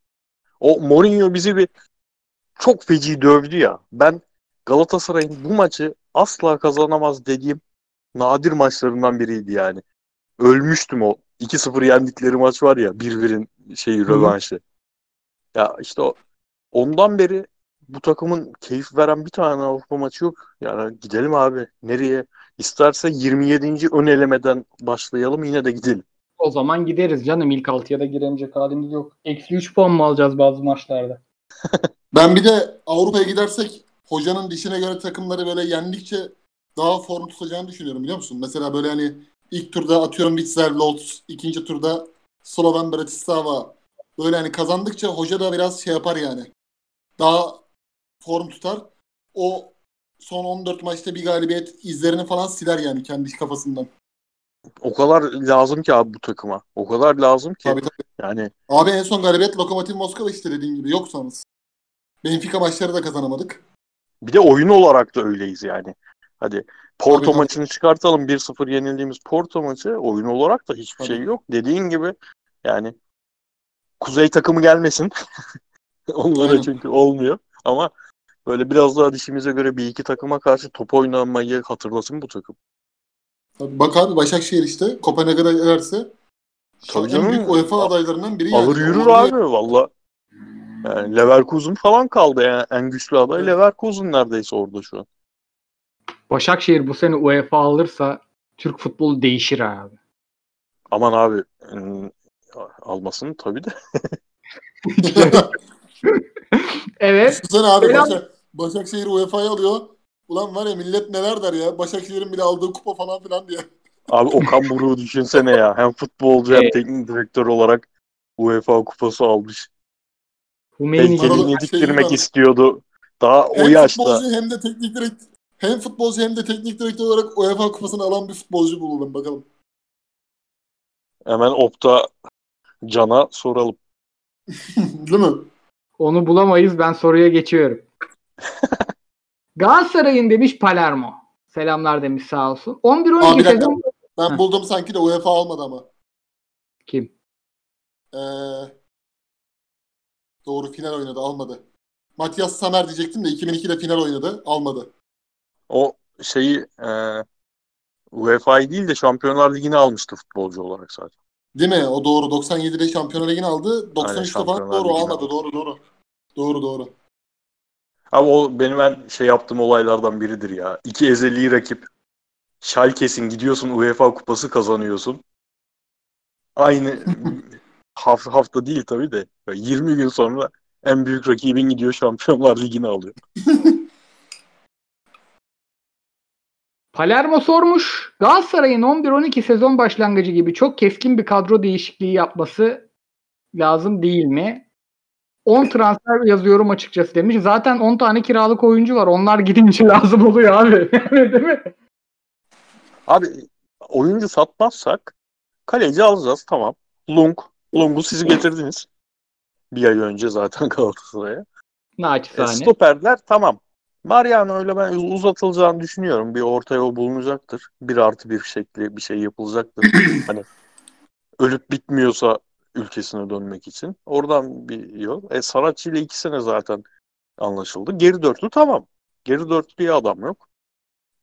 O Mourinho bizi bir çok feci dövdü ya. Ben Galatasaray'ın bu maçı asla kazanamaz dediğim nadir maçlarından biriydi yani. Ölmüştüm o 2-0 yendikleri maç var ya 1-1'in şeyi rövanşı. Ya işte o ondan beri bu takımın keyif veren bir tane Avrupa maçı yok. Yani gidelim abi. Nereye? İsterse 27. ön elemeden başlayalım yine de gidelim. O zaman gideriz canım. İlk 6'ya da giremeyecek halimiz yok. Eksi 3 puan mı alacağız bazı maçlarda? Ben bir de Avrupa'ya gidersek hocanın dişine göre takımları böyle yendikçe daha form tutacağını düşünüyorum biliyor musun? Mesela böyle hani ilk turda atıyorum Witzel Lodz, ikinci turda Sloven Bratislava. Böyle hani kazandıkça hoca da biraz şey yapar yani. Daha form tutar. O son 14 maçta bir galibiyet izlerini falan siler yani kendi kafasından. o kadar lazım ki abi bu takıma. O kadar lazım ki. Tabii, tabii. Yani Abi en son galibiyet Lokomotiv Moskova işte dediğin gibi yoksanız. Benfica maçları da kazanamadık. bir de oyun olarak da öyleyiz yani. Hadi Porto tabii. maçını çıkartalım 1-0 yenildiğimiz Porto maçı oyun olarak da hiçbir şey yok. Dediğin gibi yani Kuzey takımı gelmesin. Onlara çünkü olmuyor. Ama böyle biraz daha dişimize göre bir iki takıma karşı top oynamayı hatırlasın bu takım. Tabii bak abi Başakşehir işte Kopenhag'a an Tabii en canım. büyük UEFA adaylarından biri yani. Alır yürür Orada- abi valla. Yani Leverkusen falan kaldı yani. En güçlü aday Evet. Leverkusen neredeyse orada şu an. Başakşehir bu sene UEFA alırsa Türk futbolu değişir abi. Aman abi ım, almasın tabii de. evet. Düşünsene abi Selam. Başak, Başakşehir UEFA'ya alıyor. Ulan var ya millet neler der ya. Başakşehir'in bile aldığı kupa falan filan diye. Abi Okan Buruk'u düşünsene ya. Hem futbolcu hem Evet. teknik direktör olarak UEFA kupası almış. Gibi. Heykelini şey diktirmek var. istiyordu. Daha o Hem yaşta. futbolcu hem de teknik direktör hem futbolcu hem de teknik direktör olarak UEFA kupasını alan bir futbolcu bulalım bakalım. Hemen Opta Can'a soralım. Değil mi? Onu bulamayız. Ben soruya geçiyorum. Galatasaray'ın demiş Palermo. Selamlar demiş sağ olsun. Aa, 11-12 bir dakika. sezon Ben buldum sanki de UEFA almadı ama. kim? Ee, doğru final oynadı almadı. Matias Samer diyecektim de 2002'de final oynadı almadı. O şeyi e, UEFA'yı değil de Şampiyonlar Ligi'ni almıştı futbolcu olarak zaten. Değil mi? O doğru. 97'de Şampiyonlar Ligi'ni aldı. 93'te falan doğru almadı. aldı. Doğru doğru. Doğru doğru. Abi o benim en şey yaptığım olaylardan biridir ya. İki ezeli rakip. Schalke'sin gidiyorsun UEFA kupası kazanıyorsun. Aynı hafta, hafta değil tabii de. Böyle 20 gün sonra en büyük rakibin gidiyor Şampiyonlar Ligi'ni alıyor. Palermo sormuş. Galatasaray'ın 11-12 sezon başlangıcı gibi çok keskin bir kadro değişikliği yapması lazım değil mi? 10 transfer yazıyorum açıkçası demiş. Zaten 10 tane kiralık oyuncu var. Onlar gidince lazım oluyor abi. Değil mi? Abi oyuncu satmazsak kaleci alacağız tamam. Lung. Lung'u siz getirdiniz. Bir ay önce zaten Galatasaray'a. E, Naçizane. stoperler tamam. Mariano öyle ben uzatılacağını düşünüyorum. Bir orta yol bulunacaktır. Bir artı bir şekli bir şey yapılacaktır. hani ölüp bitmiyorsa ülkesine dönmek için. Oradan bir yol. E Saratçı ile iki sene zaten anlaşıldı. Geri dörtlü tamam. Geri dörtlüye adam yok.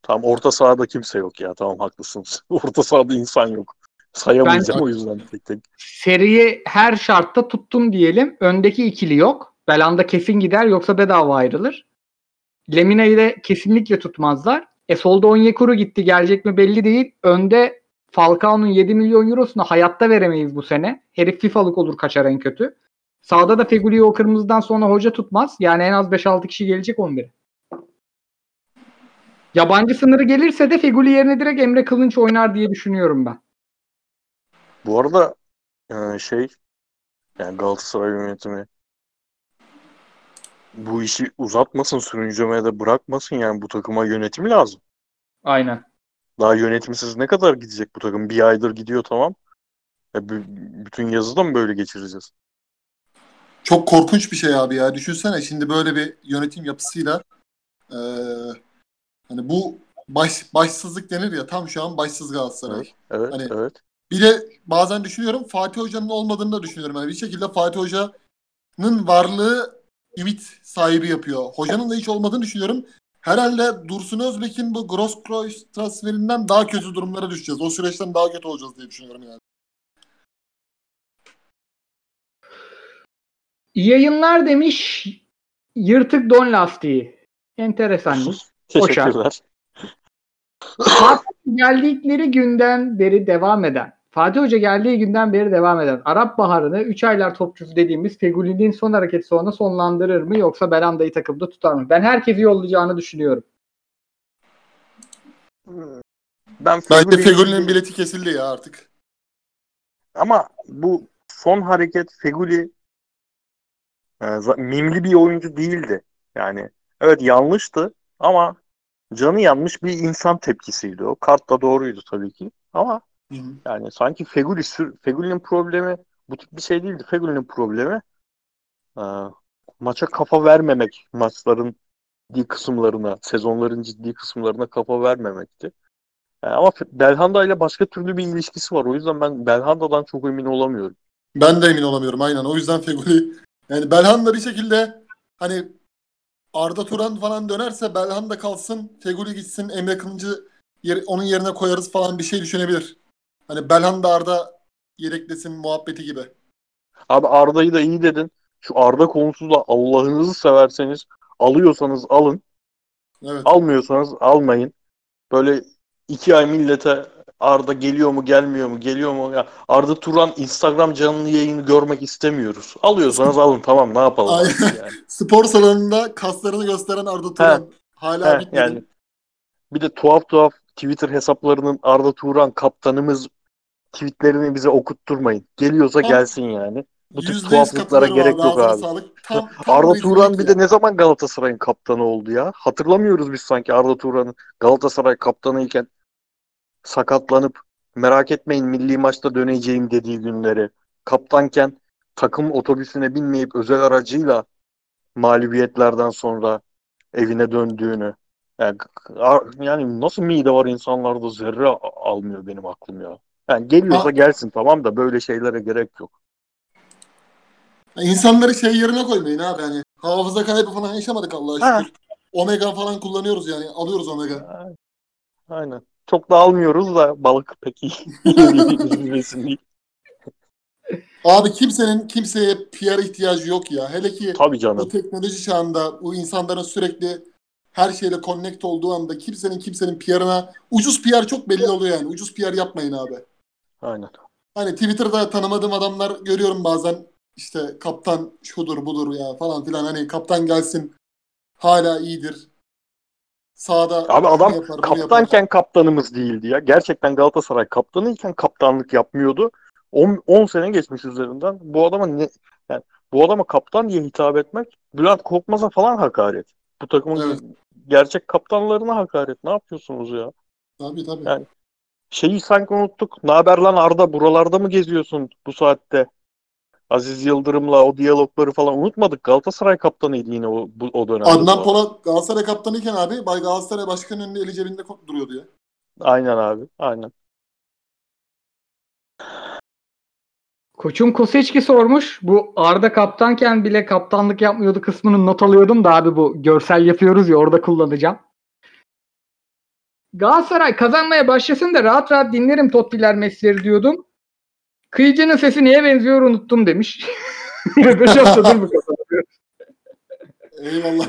Tamam orta sahada kimse yok ya. Tamam haklısınız. orta sahada insan yok. Sayamayacağım Ben- o yüzden tek tek. Seriyi her şartta tuttum diyelim. Öndeki ikili yok. Belanda kesin gider yoksa bedava ayrılır. Lemina'yı da kesinlikle tutmazlar. E solda Onyekuru gitti. Gelecek mi belli değil. Önde Falcao'nun 7 milyon eurosunu hayatta veremeyiz bu sene. Herif FIFA'lık olur kaçar en kötü. Sağda da Feguli'yi o kırmızıdan sonra hoca tutmaz. Yani en az 5-6 kişi gelecek 11'e. Yabancı sınırı gelirse de Feguli yerine direkt Emre Kılınç oynar diye düşünüyorum ben. Bu arada e, şey yani Galatasaray yönetimi bu işi uzatmasın, sürüncemeye de bırakmasın yani bu takıma yönetim lazım. Aynen. Daha yönetimsiz ne kadar gidecek bu takım? Bir aydır gidiyor tamam. E, b- bütün yazı da mı böyle geçireceğiz? Çok korkunç bir şey abi ya. Düşünsene şimdi böyle bir yönetim yapısıyla eee, hani bu baş, başsızlık denir ya tam şu an başsız Galatasaray. Evet, Hani- evet. Bir de bazen düşünüyorum Fatih Hoca'nın olmadığını da düşünüyorum. Yani bir şekilde Fatih Hoca'nın varlığı ümit sahibi yapıyor. Hocanın da hiç olmadığını düşünüyorum. Herhalde Dursun Özbek'in bu Grosskreuz transferinden daha kötü durumlara düşeceğiz. O süreçten daha kötü olacağız diye düşünüyorum yani. İyi yayınlar demiş. Yırtık don lastiği. Enteresan. Teşekkürler. Fatih geldikleri günden beri devam eden. Fatih Hoca geldiği günden beri devam eden Arap Baharı'nı 3 aylar topçusu dediğimiz Feguli'nin son hareketi sonra sonlandırır mı yoksa Belanda'yı takımda tutar mı? Ben herkesi yollayacağını düşünüyorum. Ben Bence Fegüli'nin- bileti kesildi ya artık. Ama bu son hareket Feguli e, mimli bir oyuncu değildi. Yani evet yanlıştı ama canı yanmış bir insan tepkisiydi o. Kart da doğruydu tabii ki. Ama Hı hı. Yani sanki Feguli sür- Feguli'nin problemi bu tip bir şey değildi. Feguli'nin problemi e, maça kafa vermemek maçların ciddi kısımlarına, sezonların ciddi kısımlarına kafa vermemekti. Yani ama Fe- Belhanda ile başka türlü bir ilişkisi var. O yüzden ben Belhanda'dan çok emin olamıyorum. Ben de emin olamıyorum aynen. O yüzden Feguli yani Belhanda bir şekilde hani Arda Turan falan dönerse Belhanda kalsın, Feguli gitsin, Emre Kılıncı yer- onun yerine koyarız falan bir şey düşünebilir. Hani Belhanda Arda yedeklesin muhabbeti gibi. Abi Arda'yı da iyi dedin. Şu Arda konusu da Allah'ınızı severseniz alıyorsanız alın. Evet. Almıyorsanız almayın. Böyle iki ay millete Arda geliyor mu gelmiyor mu geliyor mu? Ya Arda Turan Instagram canlı yayını görmek istemiyoruz. Alıyorsanız alın tamam ne yapalım yani. Spor salonunda kaslarını gösteren Arda Turan hala Heh, bitmedi. yani bir de tuhaf tuhaf Twitter hesaplarının Arda Turan kaptanımız tweetlerini bize okutturmayın. Geliyorsa Tam gelsin yani. Bu yüz tuhaflıklara gerek yok abi. Sağlık. Tam, tam Arda Turan bir de ne zaman Galatasaray'ın kaptanı oldu ya? Hatırlamıyoruz biz sanki Arda Turan'ın Galatasaray kaptanı iken sakatlanıp merak etmeyin milli maçta döneceğim dediği günleri. Kaptanken takım otobüsüne binmeyip özel aracıyla mağlubiyetlerden sonra evine döndüğünü. Yani, yani nasıl mide var insanlarda zerre almıyor benim aklım ya. Yani geliyorsa gelsin tamam da böyle şeylere gerek yok. İnsanları şey yerine koymayın abi hani. Hafıza kaybı falan yaşamadık Allah'a Ha. şükür. Omega falan kullanıyoruz yani. Alıyoruz Omega. Aynen. Çok da almıyoruz da balık pek iyi. Üzülmesin diye. Abi kimsenin kimseye PR ihtiyacı yok ya. Hele ki Tabii bu canım. teknoloji çağında bu insanların sürekli her şeyle connect olduğu anda kimsenin kimsenin PR'ına ucuz PR çok belli oluyor yani. Ucuz PR yapmayın abi. Aynen. Hani Twitter'da tanımadığım adamlar görüyorum bazen işte kaptan şudur budur ya falan filan hani kaptan gelsin hala iyidir. Sağda Abi adam şunu yapar, kaptanken kaptanımız değildi ya. Gerçekten Galatasaray kaptanıyken kaptanlık yapmıyordu. 10, 10 sene geçmiş üzerinden. Bu adama ne yani bu adama kaptan diye hitap etmek Bülent Korkmaz'a falan hakaret. Bu takımın Evet. gerçek kaptanlarına hakaret. Ne yapıyorsunuz ya? Tabii tabii. Yani- Şeyi sanki unuttuk. Ne haber lan Arda? Buralarda mı geziyorsun bu saatte? Aziz Yıldırım'la o diyalogları falan unutmadık. Galatasaray kaptanıydı yine o, bu, o dönemde. Adnan. Polat Galatasaray kaptanıyken abi Bay Galatasaray Başkanı'nın önünde eli cebinde duruyordu ya. Aynen abi. Aynen. Koçum Koseçki sormuş. Bu Arda kaptanken bile kaptanlık yapmıyordu kısmını not alıyordum da abi bu görsel yapıyoruz ya orada kullanacağım. Galatasaray kazanmaya başlasın da rahat rahat dinlerim Tottiler mesleri diyordum. Kıyıcının sesi neye benziyor unuttum demiş. Beş haftadır bu. Eyvallah.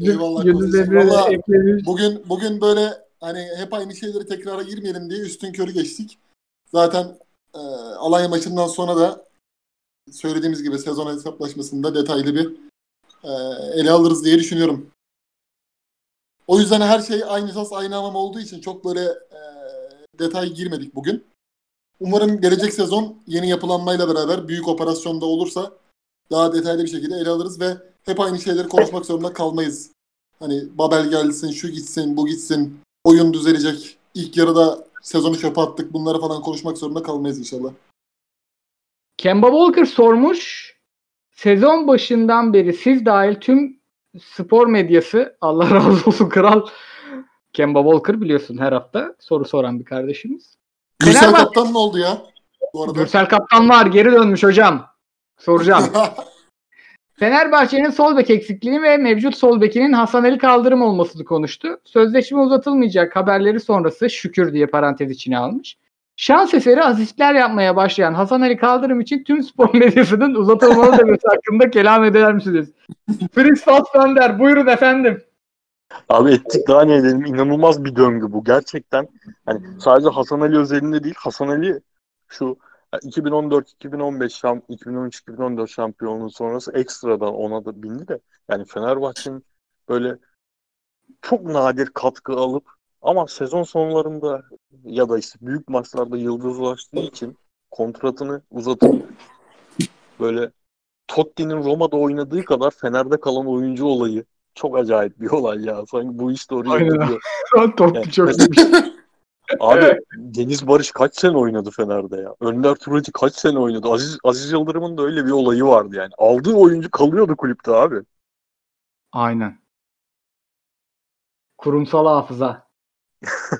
Eyvallah. Gönülleri kardeşim. Valla eklemiş. bugün bugün böyle hani hep aynı şeyleri tekrara girmeyelim diye üstün körü geçtik. Zaten e, Alanya maçından sonra da söylediğimiz gibi sezon hesaplaşmasında detaylı bir e, ele alırız diye düşünüyorum. O yüzden her şey aynı tas aynı hamam olduğu için çok böyle e, detay girmedik bugün. Umarım gelecek sezon yeni yapılanmayla beraber büyük operasyonda olursa daha detaylı bir şekilde ele alırız ve hep aynı şeyleri konuşmak zorunda kalmayız. Hani Babel gelsin, şu gitsin, bu gitsin, oyun düzelecek. İlk yarıda sezonu çöpe attık. Bunları falan konuşmak zorunda kalmayız inşallah. Kemba Walker sormuş. Sezon başından beri siz dahil tüm spor medyası Allah razı olsun kral Kemba Walker biliyorsun her hafta soru soran bir kardeşimiz. Gürsel Fenerbahçe- Kaptan ne oldu ya? Bu arada. Gürsel Kaptan var geri dönmüş hocam. Soracağım. Fenerbahçe'nin sol bek eksikliği ve mevcut sol bekinin Hasan Ali Kaldırım olmasını konuştu. Sözleşme uzatılmayacak haberleri sonrası şükür diye parantez içine almış. Şans eseri asistler yapmaya başlayan Hasan Ali Kaldırım için tüm spor medyasının uzatılmalı demesi hakkında kelam eder misiniz? Fritz Fassbender buyurun efendim. Abi ettik daha ne edelim. İnanılmaz bir döngü bu. Gerçekten hani sadece Hasan Ali özelinde değil. Hasan Ali şu 2014-2015 şam 2013-2014 şampiyonluğu sonrası ekstradan ona da bindi de yani Fenerbahçe'nin böyle çok nadir katkı alıp ama sezon sonlarında ya da işte büyük maçlarda yıldızlaştığı için kontratını uzatıp böyle Totti'nin Roma'da oynadığı kadar Fener'de kalan oyuncu olayı çok acayip bir olay ya. Sanki bu iş de oraya Aynen. gidiyor. Toplu Yani çok mesela-. Abi. Deniz Barış kaç sene oynadı Fener'de ya? Önder Turacı kaç sene oynadı? Aziz, Aziz Yıldırım'ın da öyle bir olayı vardı yani. Aldığı oyuncu kalıyordu kulüpte abi. Aynen. Kurumsal hafıza.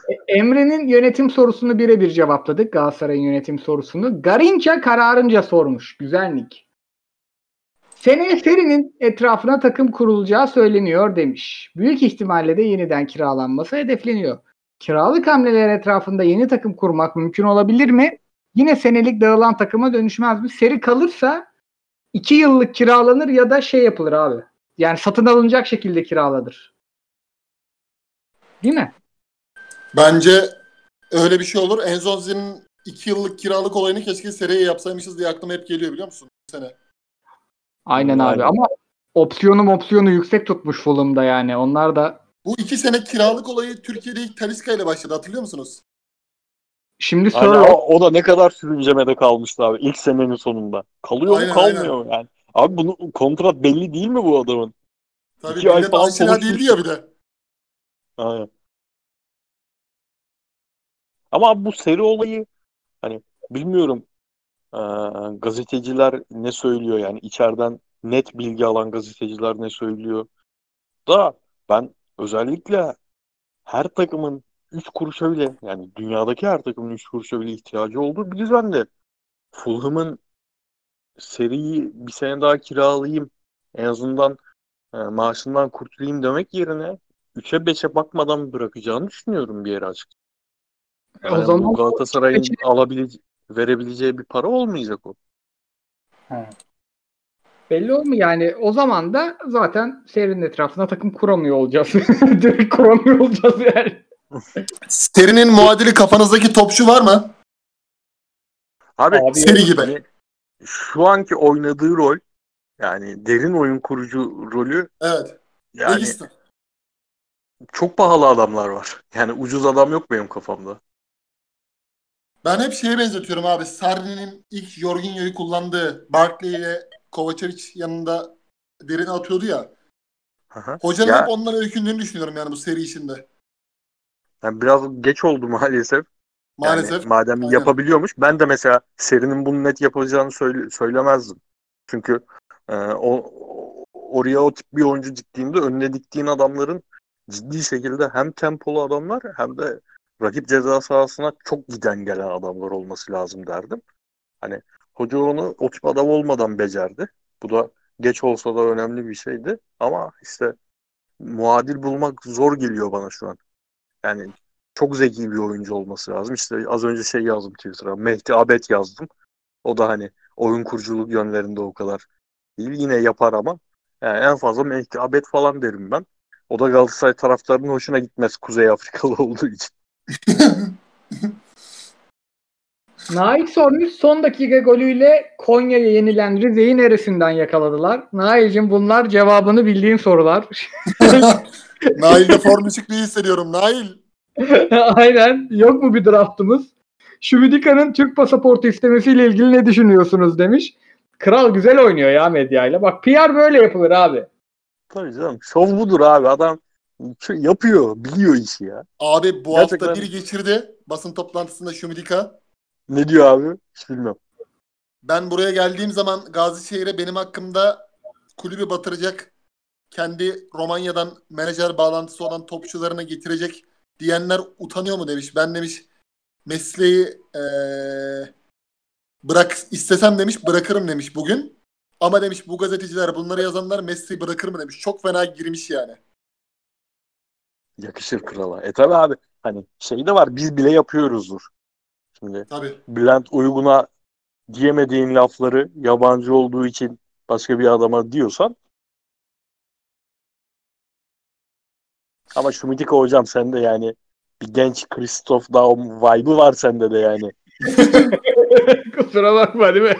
E- Emre'nin yönetim sorusunu birebir cevapladık. Galatasaray'ın yönetim sorusunu. Garinca kararınca sormuş. Güzel nick. Seneye serinin etrafına takım kurulacağı söyleniyor demiş. Büyük ihtimalle de yeniden kiralanması hedefleniyor. Kiralık hamleler etrafında yeni takım kurmak mümkün olabilir mi? Yine senelik dağılan takıma dönüşmez mi? Seri kalırsa iki yıllık kiralanır ya da şey yapılır abi. Yani satın alınacak şekilde kiralanır. Değil mi? Bence öyle bir şey olur. Enzo Zi'nin 2 yıllık kiralık olayını keşke seriye yapsaymışız diye aklıma hep geliyor biliyor musun? Bu sene. Aynen abi Aynen. ama opsiyonu opsiyonu yüksek tutmuş Fulham'da yani. Onlar da Bu iki sene kiralık olayı Türkiye'de ilk Talisca ile başladı hatırlıyor musunuz? şimdi Aynen, Sörloth o, o da ne kadar sürüncemede kalmıştı abi ilk senenin sonunda. Kalıyor Aynen, mu kalmıyor mu yani? Abi bunun kontrat belli değil mi bu adamın? Tabii İki ay falan aşina konuşmuş. değildi ya bir de. Aynen. Ama bu seri olayı hani bilmiyorum eee, gazeteciler ne söylüyor? Yani içeriden net bilgi alan gazeteciler ne söylüyor? Da ben özellikle her takımın 3 kuruşa bile yani dünyadaki her takımın 3 kuruşa bile ihtiyacı olduğu bir düzende. Fulham'ın seriyi bir sene daha kiralayayım en azından e, maaşından kurtulayım demek yerine 3'e 5'e bakmadan bırakacağını düşünüyorum bir yere açık. Yani o zaman Galatasaray'ın beşe- alabileceği, verebileceği bir para olmayacak o. belli olmuyor. Yani o zaman da zaten serinin etrafına takım kuramıyor olacağız. Direkt kuramıyor olacağız yani. Serinin muadili kafanızdaki topçu var mı? Abi, Abi, Seri gibi. hani şu anki oynadığı rol yani derin oyun kurucu rolü Evet. yani Regista. çok pahalı adamlar var. Yani ucuz adam yok benim kafamda. Ben hep şeye benzetiyorum abi. Sarri'nin ilk Jorginho'yu kullandığı Barkley ile Kovacevic yanında derin atıyordu ya. Aha. Hocanın Ya- hep ondan öykündüğünü düşünüyorum yani bu seri içinde. Yani biraz geç oldu maalesef. Maalesef. Yani madem Aynen. yapabiliyormuş. Ben de mesela serinin bunu net yapacağını söyle, söylemezdim. Çünkü e, o- oraya o tip bir oyuncu diktiğinde önüne diktiğin adamların ciddi şekilde hem tempolu adamlar hem de rakip ceza sahasına çok giden gelen adamlar olması lazım derdim. Hani hoca onu o tip adam olmadan becerdi. Bu da geç olsa da önemli bir şeydi. Ama işte muadil bulmak zor geliyor bana şu an. Yani çok zeki bir oyuncu olması lazım. İşte az önce şey yazdım Twitter'a. Mehdi Abed yazdım. O da hani oyun kuruculuk yönlerinde o kadar değil. Yine yapar ama yani en fazla Mehdi Abed falan derim ben. O da Galatasaray taraftarının hoşuna gitmez Kuzey Afrikalı olduğu için. Nail sormuş son dakika golüyle Konya'ya yenilen Rize'yi neresinden yakaladılar? Nail'cim bunlar cevabını bildiğin sorular. Nail'de form düşüklüğü hissediyorum. Nail. Aynen. Yok mu bir draftımız? Şumidika'nın Türk pasaportu istemesiyle ilgili ne düşünüyorsunuz demiş. Kral güzel oynuyor ya medyayla. Bak PR böyle yapılır abi. Tabii canım. Şov budur abi. Adam yapıyor. Biliyor işi ya. Abi bu Gerçekten- hafta biri geçirdi basın toplantısında Şumidika. Ne diyor abi? Hiç bilmiyorum. Ben buraya geldiğim zaman Gazişehir'e benim hakkımda kulübü batıracak, kendi Romanya'dan menajer bağlantısı olan topçularını getirecek diyenler utanıyor mu demiş. Ben demiş mesleği eee, bırak istesem demiş bırakırım demiş bugün. Ama demiş bu gazeteciler bunları yazanlar mesleği bırakır mı demiş. Çok fena girmiş yani. Yakışır krala. E tabi abi. Hani şey de var. Biz bile yapıyoruzdur. Şimdi Tabii. Bülent Uygun'a diyemediğin lafları yabancı olduğu için başka bir adama diyorsan ama Şumitika hocam sende yani bir genç Christoph Daum vibe'ı var sende de yani. Kusura bakma değil mi?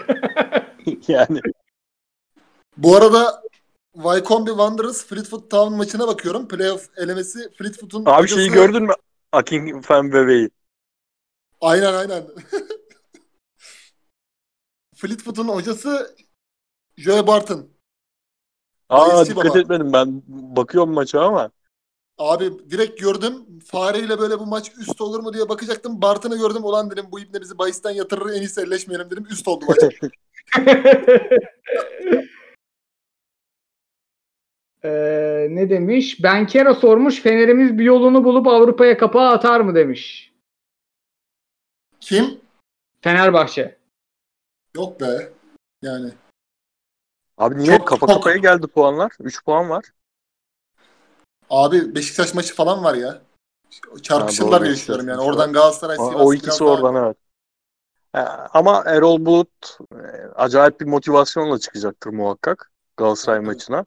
yani Bu arada Wycombe Wanderers Fleetwood Town maçına bakıyorum. Playoff elemesi Fleetwood'un abi şeyi hocası- gördün mü? Akin Fen bebeği. Aynen aynen. Fleetwood'un hocası Joe Barton. Aa Bayisi dikkat baba. etmedim ben bakıyorum maça ama Abi direkt gördüm. Fareyle böyle bu maç üst olur mu diye bakacaktım. Bartın'ı gördüm. Ulan dedim bu ibne bizi bahisten yatırır en iyisi elleşmeyelim dedim. Üst oldu maç. Ee, ne demiş? Benkera sormuş. Fenerimiz bir yolunu bulup Avrupa'ya kapağı atar mı demiş. Kim? Fenerbahçe. Yok be. Yani. Abi niye Çok- kafa çok- kafaya geldi puanlar? 3 puan var. Abi Beşiktaş maçı falan var ya. Çarpışırlar diye düşünüyorum yani. Oradan Galatasaray, Sivas o ikisi oradan evet. Ama Erol Bulut e, acayip bir motivasyonla çıkacaktır muhakkak Galatasaray Tabii. maçına.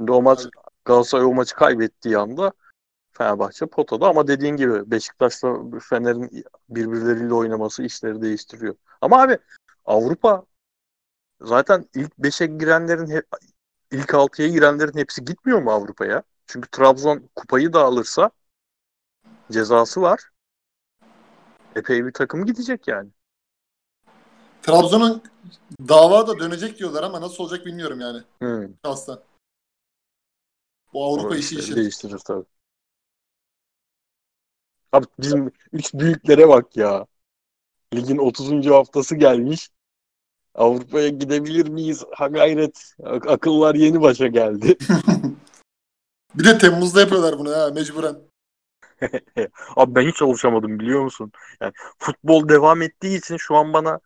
Şimdi o maç. Galatasaray o maçı kaybettiği anda Fenerbahçe potada ama dediğin gibi Beşiktaş'la Fener'in birbirleriyle oynaması işleri değiştiriyor. Ama abi Avrupa zaten ilk 5'e girenlerin hep ilk 6'ya girenlerin hepsi gitmiyor mu Avrupa'ya? Çünkü Trabzon kupayı da alırsa cezası var. Epey bir takım gidecek yani. Trabzon'un dava da dönecek diyorlar ama nasıl olacak bilmiyorum yani. Hmm. Şahsen. Bu Avrupa işi işleri işi. değiştirir tabii. Abi bizim üç büyüklere bak ya. Ligin 30. haftası gelmiş. Avrupa'ya gidebilir miyiz? Ha gayret. Ak- akıllar yeni başa geldi. Bir de Temmuz'da yapıyorlar bunu ha mecburen. Abi ben hiç alışamadım biliyor musun? Yani futbol devam ettiği için şu an bana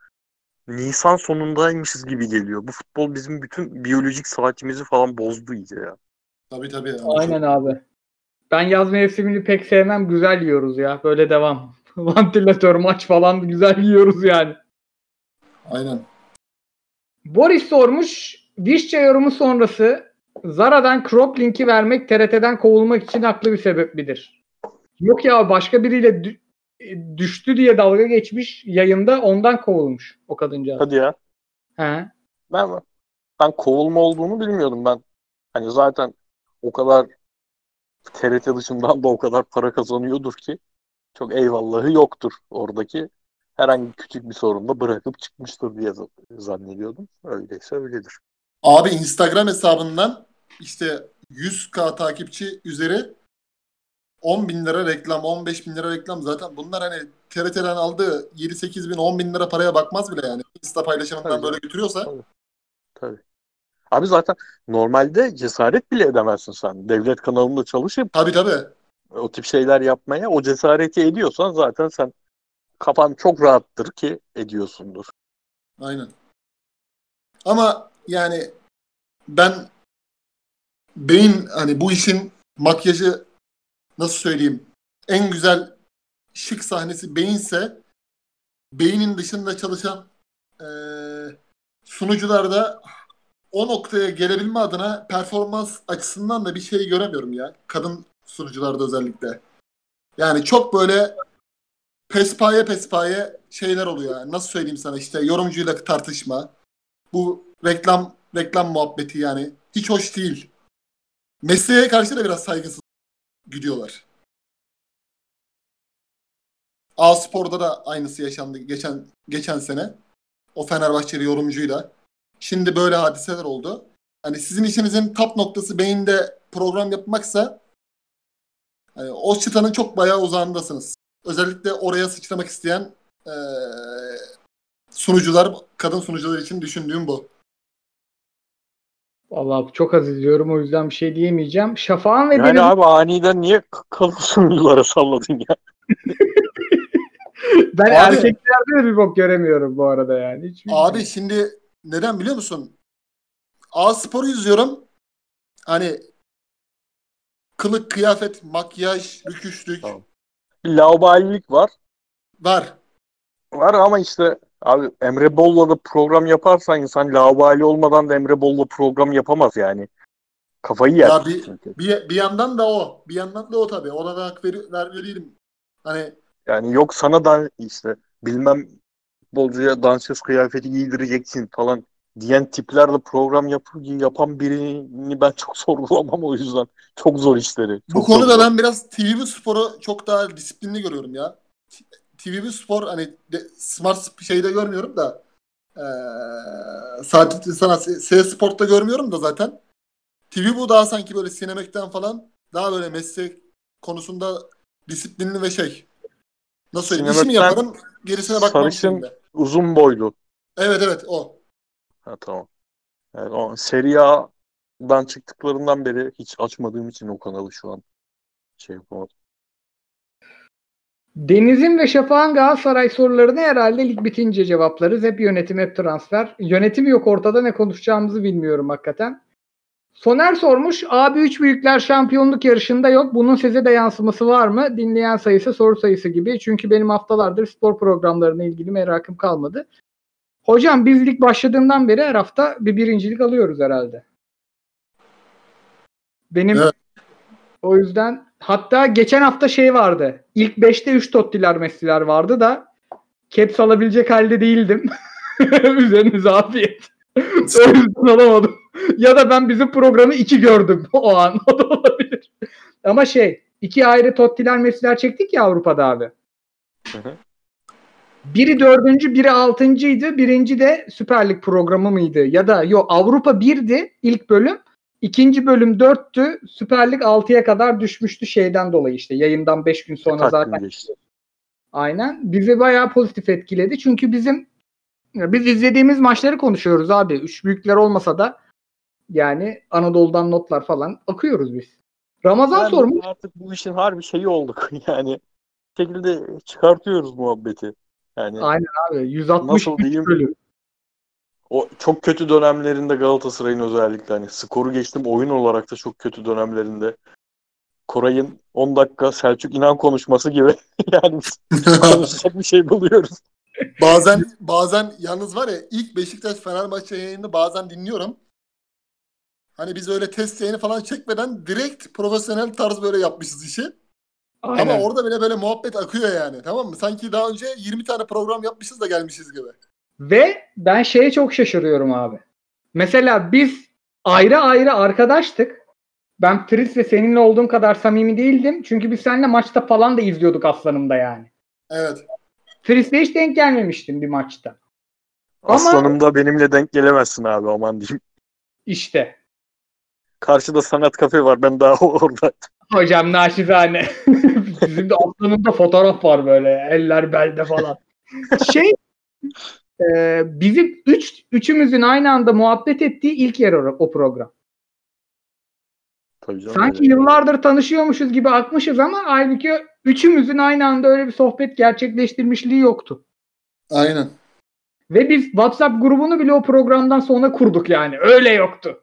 Nisan sonundaymışız gibi geliyor. Bu futbol bizim bütün biyolojik saatimizi falan bozdu iyice ya. Tabii tabii. Aynen abi. Ben yaz mevsimini pek sevmem. Güzel yiyoruz ya. Böyle devam. Vantilatör maç falan güzel yiyoruz yani. Aynen. Boris sormuş. Vişça yorumu sonrası Zara'dan crop linki vermek TRT'den kovulmak için haklı bir sebep midir? Yok ya başka biriyle dü- e, düştü diye dalga geçmiş yayında ondan kovulmuş o kadıncağız. Hadi ya. He. Ben ben kovulma olduğunu bilmiyordum ben. Hani zaten o kadar TRT dışından da o kadar para kazanıyordur ki çok eyvallahı yoktur oradaki. Herhangi küçük bir sorunda bırakıp çıkmıştır diye zannediyordum. Öyleyse öyledir. Abi Instagram hesabından işte 100k takipçi üzeri 10 bin lira reklam, 15 bin lira reklam zaten bunlar hani TRT'den aldığı 7-8 bin, 10 bin lira paraya bakmaz bile yani. Insta paylaşımından Tabii böyle götürüyorsa Tabii. Abi zaten normalde cesaret bile edemezsin sen. Devlet kanalında çalışıp tabii tabii. o tip şeyler yapmaya o cesareti ediyorsan zaten sen kafan çok rahattır ki ediyorsundur. Aynen. Ama yani ben beyin hani bu işin makyajı nasıl söyleyeyim en güzel şık sahnesi beyinse beynin dışında çalışan eee sunucular da o noktaya gelebilme adına performans açısından da bir şey göremiyorum ya. Kadın sunucularda özellikle. Yani çok böyle pespaye pespaye şeyler oluyor. Yani nasıl söyleyeyim sana işte yorumcuyla tartışma. Bu reklam reklam muhabbeti yani hiç hoş değil. Mesleğe karşı da biraz saygısız gidiyorlar. A Spor'da da aynısı yaşandı geçen geçen sene. O Fenerbahçeli yorumcuyla. Şimdi böyle hadiseler oldu. Hani sizin işinizin tap noktası beyinde program yapmaksa hani o çıtanın çok bayağı uzağındasınız. Özellikle oraya sıçramak isteyen eee, sunucular, kadın sunucular için düşündüğüm bu. Vallahi çok az izliyorum o yüzden bir şey diyemeyeceğim. Şafak'ın ve Yani Deniz abi aniden niye kadın sunuculara salladın ya? ben Abi- erkeklerde de bir bok göremiyorum bu arada yani. Hiç Abi şimdi neden biliyor musun? A Spor'u izliyorum. Hani kılık, kıyafet, makyaj, rüküşlük Tamam. Laubalilik var. var. Var ama işte abi Emre Bol'la da program yaparsan insan laubali olmadan da Emre Bol'la program yapamaz yani. Kafayı yer Ya bir, çünkü. bir, bir yandan da o. Bir yandan da o tabii. Ona da hak veri, ver, vereyim. Hani Yani yok sana da işte bilmem futbolcuya dansöz kıyafeti giydireceksin falan diyen tiplerle program yap yapan birini ben çok sorgulamam o yüzden. Çok zor işleri. bu Çok konuda zor. ben biraz TV Spor'u çok daha disiplinli görüyorum ya. TV Spor hani de, Smart şeyde görmüyorum da eee sadece sana S Sport'ta görmüyorum da zaten. TV bu daha sanki böyle sinemekten falan daha böyle meslek konusunda disiplinli ve şey. Nasıl söyleyeyim? İşimi yaparım. Gerisine bakmam. Sarışın- şimdi. Uzun boylu. Evet evet o. Ha tamam. Yani o Serie A'dan çıktıklarından beri hiç açmadığım için o kanalı şu an şey yapamadım. Deniz'in ve Şafak'ın Galatasaray sorularını herhalde lig bitince cevaplarız. Hep yönetim, hep transfer. Yönetim yok ortada ne konuşacağımızı bilmiyorum hakikaten. Soner sormuş. Abi 3 büyükler şampiyonluk yarışında yok. Bunun size de yansıması var mı? Dinleyen sayısı soru sayısı gibi. Çünkü benim haftalardır spor programlarına ilgili merakım kalmadı. Hocam biz lig başladığından beri her hafta bir birincilik alıyoruz herhalde. Benim Evet. o yüzden hatta geçen hafta şey vardı. İlk 5'te 3 Totti'ler Messi'ler vardı da caps alabilecek halde değildim. Üzerinize afiyet. alamadım. ya da ben bizim programı iki gördüm o an. O da olabilir. Ama şey iki ayrı Totti'ler Messi'ler çektik ya Avrupa'da abi. Hı hı. Biri dördüncü, biri altıncıydı. Birinci de Süper Lig programı mıydı? Ya da yok Avrupa birdi ilk bölüm. İkinci bölüm dörttü. Süper Lig 6'ya kadar düşmüştü şeyden dolayı işte. Yayından 5 gün sonra Takvim zaten. geçti. Aynen. Bizi bayağı pozitif etkiledi. Çünkü bizim biz izlediğimiz maçları konuşuyoruz abi. Üç büyükler olmasa da yani Anadolu'dan notlar falan akıyoruz biz. Ramazan Yani sormuş. Artık bu işin harbi şeyi olduk. Yani şekilde çıkartıyoruz muhabbeti. Yani Aynen abi. 163 Nasıl diyeyim? bölüm. o çok kötü dönemlerinde Galatasaray'ın özellikle hani skoru geçtim oyun olarak da çok kötü dönemlerinde Koray'ın 10 dakika Selçuk İnan konuşması gibi yani konuşacak bir şey buluyoruz. Bazen bazen yalnız var ya ilk Beşiktaş Fenerbahçe yayını bazen dinliyorum. Hani biz öyle test yayını falan çekmeden direkt profesyonel tarz böyle yapmışız işi. Aynen. Ama orada bile böyle muhabbet akıyor yani. Tamam mı? Sanki daha önce 20 tane program yapmışız da gelmişiz gibi. Ve ben şeye çok şaşırıyorum abi. Mesela biz ayrı ayrı arkadaştık. Ben Tris ve seninle olduğum kadar samimi değildim. Çünkü biz seninle maçta falan da izliyorduk aslanımda yani. Evet. Tris'le hiç denk gelmemiştim bir maçta. Aslanım da benimle denk gelemezsin abi aman diyeyim. İşte. Karşıda sanat kafe var ben daha orada. Hocam naşizane. Bizim de aslanımda fotoğraf var böyle. Eller belde falan. Şey e, bizim üç, üçümüzün aynı anda muhabbet ettiği ilk yer o, o program. Tabii canım, Sanki öyle. yıllardır tanışıyormuşuz gibi akmışız ama halbuki üçümüzün aynı anda öyle bir sohbet gerçekleştirmişliği yoktu. Aynen. Ve biz WhatsApp grubunu bile o programdan sonra kurduk yani. Öyle yoktu.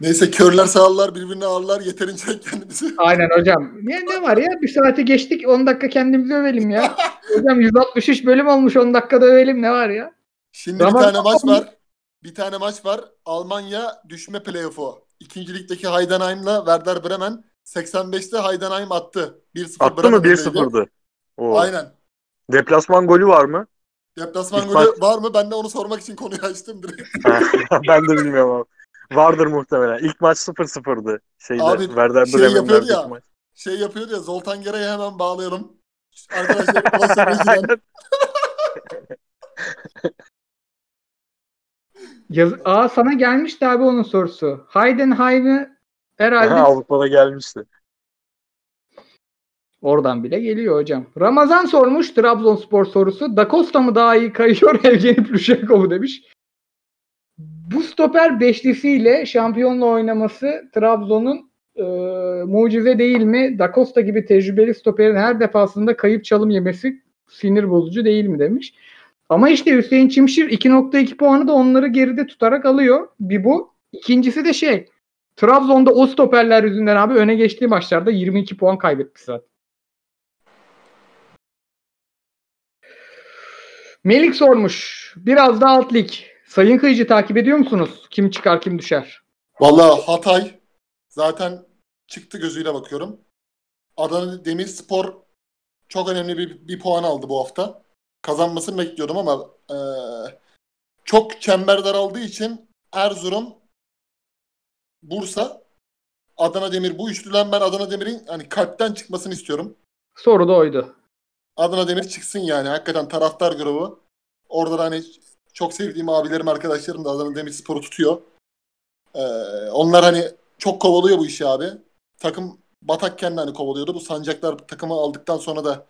Neyse körler sağırlar birbirini ağırlar yeterince kendimizi. Aynen hocam. Ne, ne var ya? Bir saate geçtik 10 dakika kendimizi övelim ya. hocam 163 bölüm olmuş 10 dakikada övelim ne var ya? Şimdi Ramazan- bir tane maç var. Bir tane maç var. Almanya düşme playoff'u. İkinci ligdeki Heidenheim'la Werder Bremen 85'te Heidenheim attı. 1-0 Attı mı Bremen'deydi. 1-0'dı? Oo. Aynen. Deplasman golü var mı? Deplasman İlk golü maç- var mı? Ben de onu sormak için konuyu açtım direkt. ben de bilmiyorum abi. Vardır muhtemelen. İlk maç 0-0'dı. Şeyde, Abi, Werder şey yapıyordu ya. maç. Şey yapıyordu ya Zoltan Gera'yı hemen bağlayalım. Arkadaşlar. Yaz Aa sana gelmişti abi onun sorusu. Heidenheim'i herhalde Aha, Avrupa'da gelmişti. oradan bile geliyor hocam. Ramazan sormuş Trabzonspor sorusu. Da Costa mı daha iyi kayıyor Evgeni Plüşenko demiş. Bu stoper beşlisiyle şampiyonla oynaması Trabzon'un e, mucize değil mi? Da Costa gibi tecrübeli stoperin her defasında kayıp çalım yemesi sinir bozucu değil mi demiş. Ama işte Hüseyin Çimşir 2.2 puanı da onları geride tutarak alıyor. Bir bu. İkincisi de şey Trabzon'da o stoperler yüzünden abi öne geçtiği maçlarda 22 puan kaybetmiş zaten. Melik sormuş. Biraz da alt lig. Sayın Kıyıcı takip ediyor musunuz? Kim çıkar kim düşer? Valla Hatay zaten çıktı gözüyle bakıyorum. Adana Demirspor çok önemli bir, bir puan aldı bu hafta. Kazanmasını bekliyordum ama eee, çok çember daraldığı için Erzurum, Bursa, Adana Demir bu üçlüden ben Adana Demir'in hani kalpten çıkmasını istiyorum. Soru da oydu. Adana Demir çıksın yani. Hakikaten taraftar grubu. Orada da hani çok sevdiğim abilerim, arkadaşlarım da Adana Demirspor'u tutuyor. Ee, onlar hani çok kovalıyor bu işi abi. takım batakken de hani kovalıyordu. Bu sancaklar takımı aldıktan sonra da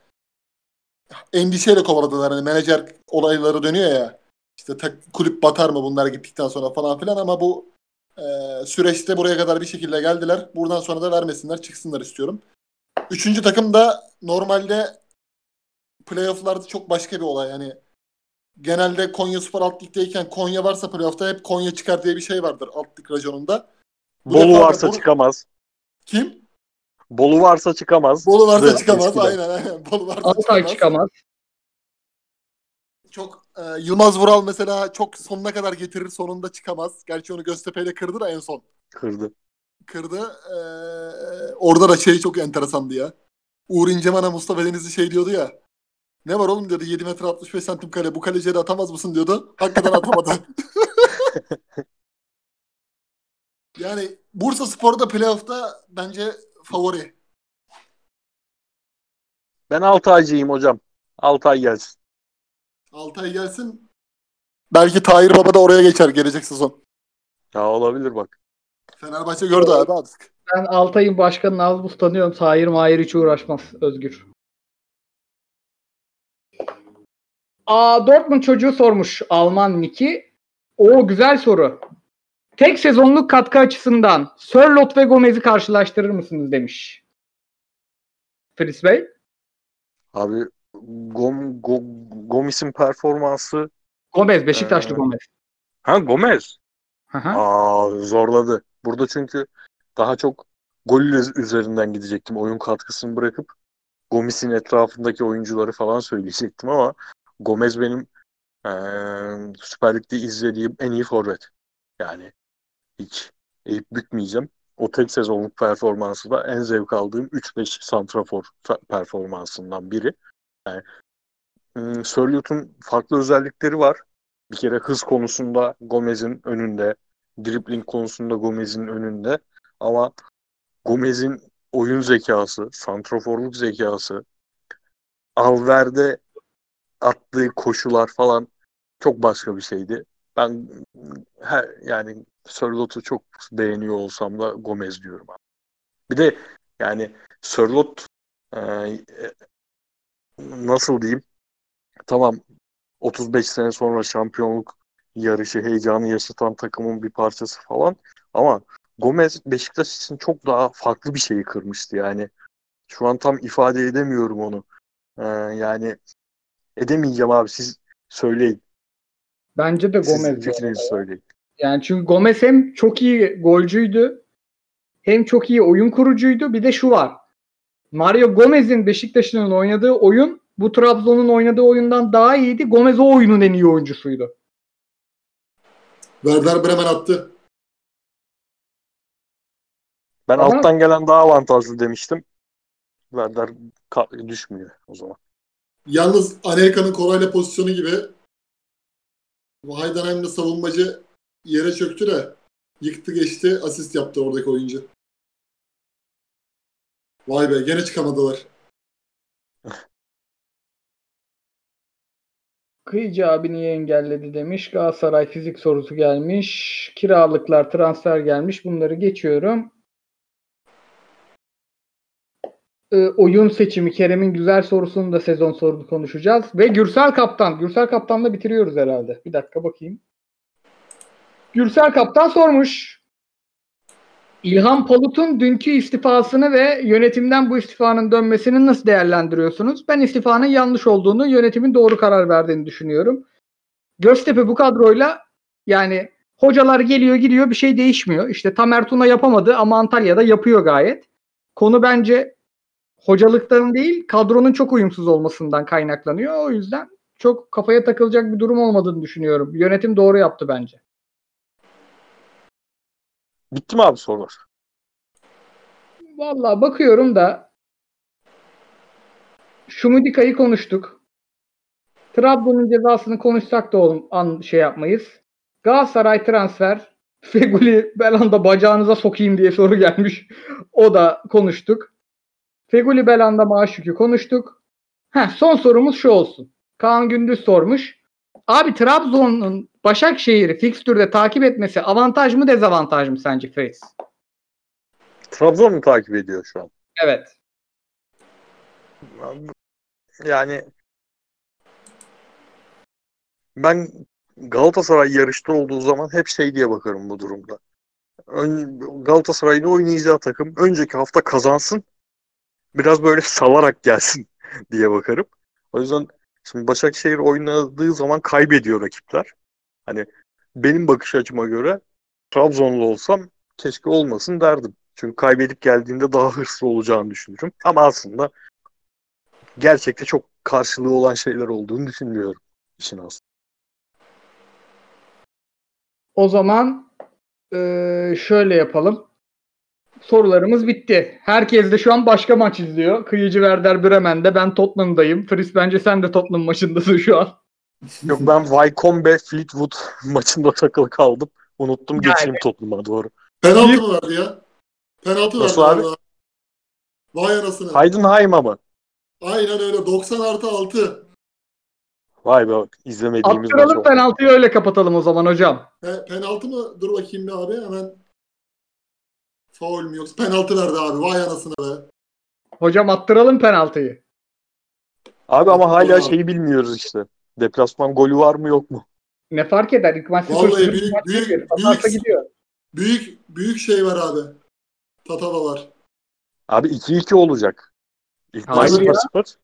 endişeyle kovaladılar. Hani menajer olayları dönüyor ya. İşte tak, kulüp batar mı bunlar gittikten sonra falan filan ama bu e, süreçte buraya kadar bir şekilde geldiler. Buradan sonra da vermesinler çıksınlar istiyorum. Üçüncü takım da normalde playofflarda çok başka bir olay. Yani genelde Konya Spor alt ligdeyken Konya varsa playoff'ta hep Konya çıkar diye bir şey vardır alt lig raconunda. Bu Bolu varsa Bolu- çıkamaz. Kim? Bolu varsa çıkamaz. Bolu varsa Evet, çıkamaz. eskiden. Aynen aynen. Bolu varsa Altay çıkamaz. Çok e, Yılmaz Vural mesela çok sonuna kadar getirir sonunda çıkamaz. Gerçi onu Göztepe ile kırdı da en son. Kırdı. Kırdı. E, orada da şey çok enteresandı ya. Uğur İnceman'a Mustafa Denizli şey diyordu ya. Ne var oğlum diyordu 7 metre 65 santim kale. Bu kalecileri atamaz mısın diyordu. Hakikaten atamadı. yani Bursa Spor'da playoff'ta bence favori. Ben Altaycıyım hocam. Altay gelsin. Altay gelsin. Belki Tahir Baba da oraya geçer gelecek sezon. Ya olabilir bak. Fenerbahçe gördü abi artık. Ben Altay'ın başkanını az buz tanıyorum. Tahir Mahir hiç uğraşmaz. Özgür. Aa, Dortmund çocuğu sormuş Alman Niki. O güzel soru. Tek sezonluk katkı açısından Sörloth ve Gomez'i karşılaştırır mısınız demiş. Fritz Bey. Abi Gom, Go, Gomis'in performansı Gomez, Beşiktaşlı Ee, Gomez. ha Gomez. Hı. Aa zorladı. Burada çünkü daha çok gol üzerinden gidecektim. Oyun katkısını bırakıp Gomis'in etrafındaki oyuncuları falan söyleyecektim ama Gomez benim eee Süper Lig'de izlediğim en iyi forvet. Yani hiç eğip bükmeyeceğim. O tek sezonluk performansı da en zevk aldığım 3-5 santrafor performansından biri. Yani, ım, farklı özellikleri var. Bir kere hız konusunda Gomez'in önünde, dribbling konusunda Gomez'in önünde ama Gomez'in oyun zekası, santraforluk zekası, Alver'de attığı koşular falan çok başka bir şeydi. Ben her, yani Sörlot'u çok beğeniyor olsam da Gomez diyorum abi. Bir de yani Sörlot e, e, nasıl diyeyim tamam 35 sene sonra şampiyonluk yarışı heyecanı yaşatan takımın bir parçası falan ama Gomez Beşiktaş için çok daha farklı bir şeyi kırmıştı yani. Şu an tam ifade edemiyorum onu. Ee, yani edemeyeceğim abi siz söyleyin. Bence de Gomez. fikrinizi söyleyin. Yani çünkü Gomez hem çok iyi golcüydü hem çok iyi oyun kurucuydu. Bir de şu var. Mario Gomez'in Beşiktaş'ın oynadığı oyun bu Trabzon'un oynadığı oyundan daha iyiydi. Gomez o oyunun en iyi oyuncusuydu. Werder Bremen attı. Ben Ama- alttan gelen daha avantajlı demiştim. Werder düşmüyor o zaman. Yalnız Anelka'nın Koray'la pozisyonu gibi Heidenheim'de savunmacı yere çöktü de yıktı geçti asist yaptı oradaki oyuncu. Vay be gene çıkamadılar. Kıyıcı abi niye engelledi demiş. Galatasaray fizik sorusu gelmiş. Kiralıklar, transfer gelmiş. Bunları geçiyorum. Ee, oyun seçimi Kerem'in güzel sorusunu da sezon sorunu konuşacağız. Ve Gürsel Kaptan. Gürsel Kaptan'la bitiriyoruz herhalde. Bir dakika bakayım. Gürsel Kaptan sormuş. İlhan Palut'un dünkü istifasını ve yönetimden bu istifanın dönmesini nasıl değerlendiriyorsunuz? Ben istifanın yanlış olduğunu, yönetimin doğru karar verdiğini düşünüyorum. Göztepe bu kadroyla yani hocalar geliyor gidiyor bir şey değişmiyor. İşte Tamer Tuna yapamadı ama Antalya'da yapıyor gayet. Konu bence hocalıktan değil kadronun çok uyumsuz olmasından kaynaklanıyor. O yüzden çok kafaya takılacak bir durum olmadığını düşünüyorum. Yönetim doğru yaptı bence. Bitti mi abi sorular? Vallahi bakıyorum da Şumudika'yı konuştuk. Trabzon'un cezasını konuşsak da oğlum an şey yapmayız. Galatasaray transfer. Feguli Belanda bacağınıza sokayım diye soru gelmiş. O da konuştuk. Feguli Belanda maaş yükü konuştuk. Heh, son sorumuz şu olsun. Kaan Gündüz sormuş. Abi Trabzon'un Başakşehir'i fikstürde takip etmesi avantaj mı dezavantaj mı sence Fritz? Trabzon mu takip ediyor şu an? Evet. Yani ben Galatasaray yarışta olduğu zaman hep şey diye bakarım bu durumda. Galatasaray'ın oynayacağı takım önceki hafta kazansın. Biraz böyle salarak gelsin diye bakarım. O yüzden şimdi Başakşehir oynadığı zaman kaybediyor rakipler. Hani benim bakış açıma göre Trabzonlu olsam keşke olmasın derdim. Çünkü kaybedip geldiğinde daha hırslı olacağını düşünürüm. Ama aslında gerçekte çok karşılığı olan şeyler olduğunu düşünmüyorum işin aslında. O zaman şöyle yapalım. Sorularımız bitti. Herkes de şu an başka maç izliyor. Kıyıcı Werder Bremen'de. Ben Tottenham'dayım. Fris bence sen de Tottenham maçındasın şu an. Yok ben Wycombe Fleetwood maçında takılı kaldım. Unuttum geçeyim Tottenham'a doğru. Penaltı mı verdi ya? Penaltı Nasıl verdi. abi? Vay anasını. Heidenheim'a mı? Aynen öyle. 90 artı 6. Vay be izlemediğimiz maç Attıralım oldu. penaltıyı öyle kapatalım o zaman hocam. Pe- penaltı mı? Dur bakayım bir abi. Hemen faul mü yoksa penaltı verdi abi. Vay anasını be. Hocam attıralım penaltıyı. Abi ama hala Doğru. şeyi bilmiyoruz işte. Deplasman golü var mı yok mu? Ne fark eder? İlk maç Vallahi 0-0 büyük- maç büyük-. Atarsa büyük- gidiyor. Büyük büyük şey var abi. Tatava var. Abi 2-2 olacak. İlk maç Hayır ya. 0-0.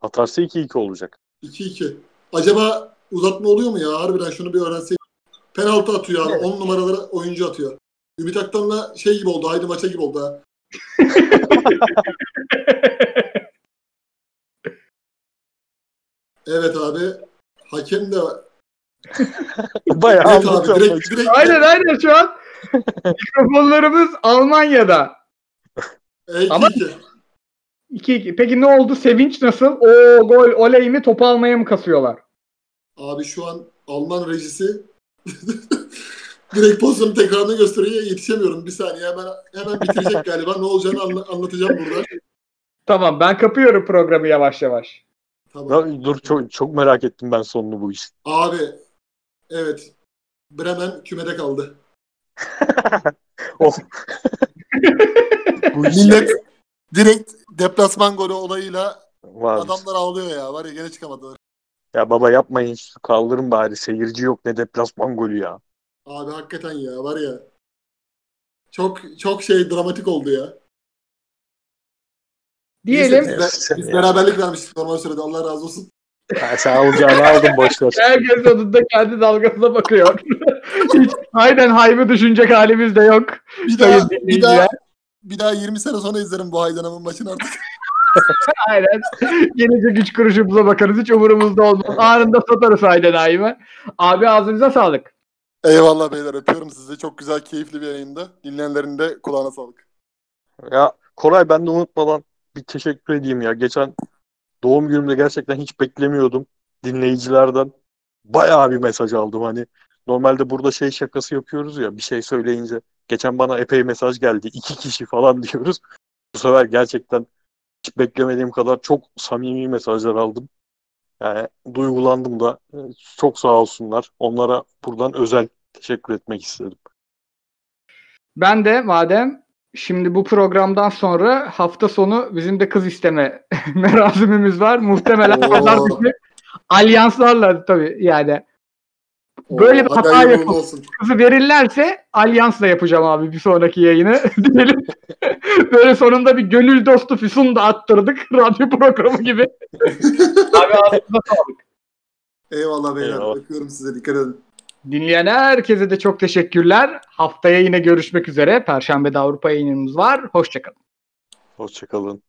Atarsa 2-2 olacak. 2-2. Acaba uzatma oluyor mu ya? Harbiden şunu bir öğrensek. Penaltı atıyor abi. 10 numaraları oyuncu atıyor. Ümit Aktan'la şey gibi oldu. Haydi maça gibi oldu ha. Evet abi. Hakem de Bayağı Evet abi direkt, direkt aynen aynen şu an mikrofonlarımız Almanya'da. E, Ama- 2-2. 2-2. Peki ne oldu? Sevinç nasıl? O gol oley mi? Topu almaya mı kasıyorlar? Abi şu an Alman rejisi direkt pozisyonu tekrarını gösteriyor. Yetişemiyorum. Bir saniye hemen hemen bitirecek galiba. Ne olacağını anla- anlatacağım burada. Tamam ben kapıyorum programı yavaş yavaş. Tamam. Ya, dur çok, çok merak ettim ben sonunu bu işin. Abi evet. Bremen kümede kaldı. Of. bu Millet direkt deplasman golü olayıyla var. adamlar ağlıyor ya. Var ya gene çıkamadılar. Ya baba yapmayın kaldırın bari seyirci yok ne deplasman golü ya. Abi hakikaten ya var ya. Çok çok şey dramatik oldu ya. Diyelim Neyse, biz, Sen biz ya. beraberlik vermiştik normal sürede. Allah razı olsun. Ha, sen alacağını aldın boşver. herkes odunda kendi dalgasına bakıyor. Hiç aynen haybı düşünecek halimiz de yok. Bir Sayın daha, bir daha, bir daha 20 sene sonra izlerim bu Haydanam'ın maçını artık. Aynen. Gelince güç kuruşumuza bakarız. Hiç umurumuzda olmaz. Anında satarız aynen haybı. Abi ağzınıza sağlık. Eyvallah beyler öpüyorum sizi. Çok güzel keyifli bir yayında. Dinleyenlerin de kulağına sağlık. Ya Koray ben de unutmadan bir teşekkür edeyim ya. Geçen doğum günümde gerçekten hiç beklemiyordum dinleyicilerden. Bayağı bir mesaj aldım hani. Normalde burada şey şakası yapıyoruz ya bir şey söyleyince. Geçen bana epey mesaj geldi. iki kişi falan diyoruz. Bu sefer gerçekten hiç beklemediğim kadar çok samimi mesajlar aldım. Yani duygulandım da. Çok sağ olsunlar. Onlara buradan özel teşekkür etmek istedim. Ben de madem şimdi bu programdan sonra hafta sonu bizim de kız isteme merasimimiz var. Muhtemelen Oo. pazartesi alyanslarla tabii yani Böyle bir hata olsun. kızı verirlerse alyansla yapacağım abi bir sonraki yayını diyelim. Böyle sonunda bir gönül dostu Füsun da attırdık radyo programı gibi. abi ağzınıza sağlık. Eyvallah beyler. Eyvallah. Öpüyorum size. Dikkat edin. Dinleyen herkese de çok teşekkürler. Haftaya yine görüşmek üzere. Perşembe de Avrupa yayınımız var. Hoşçakalın. Hoşçakalın.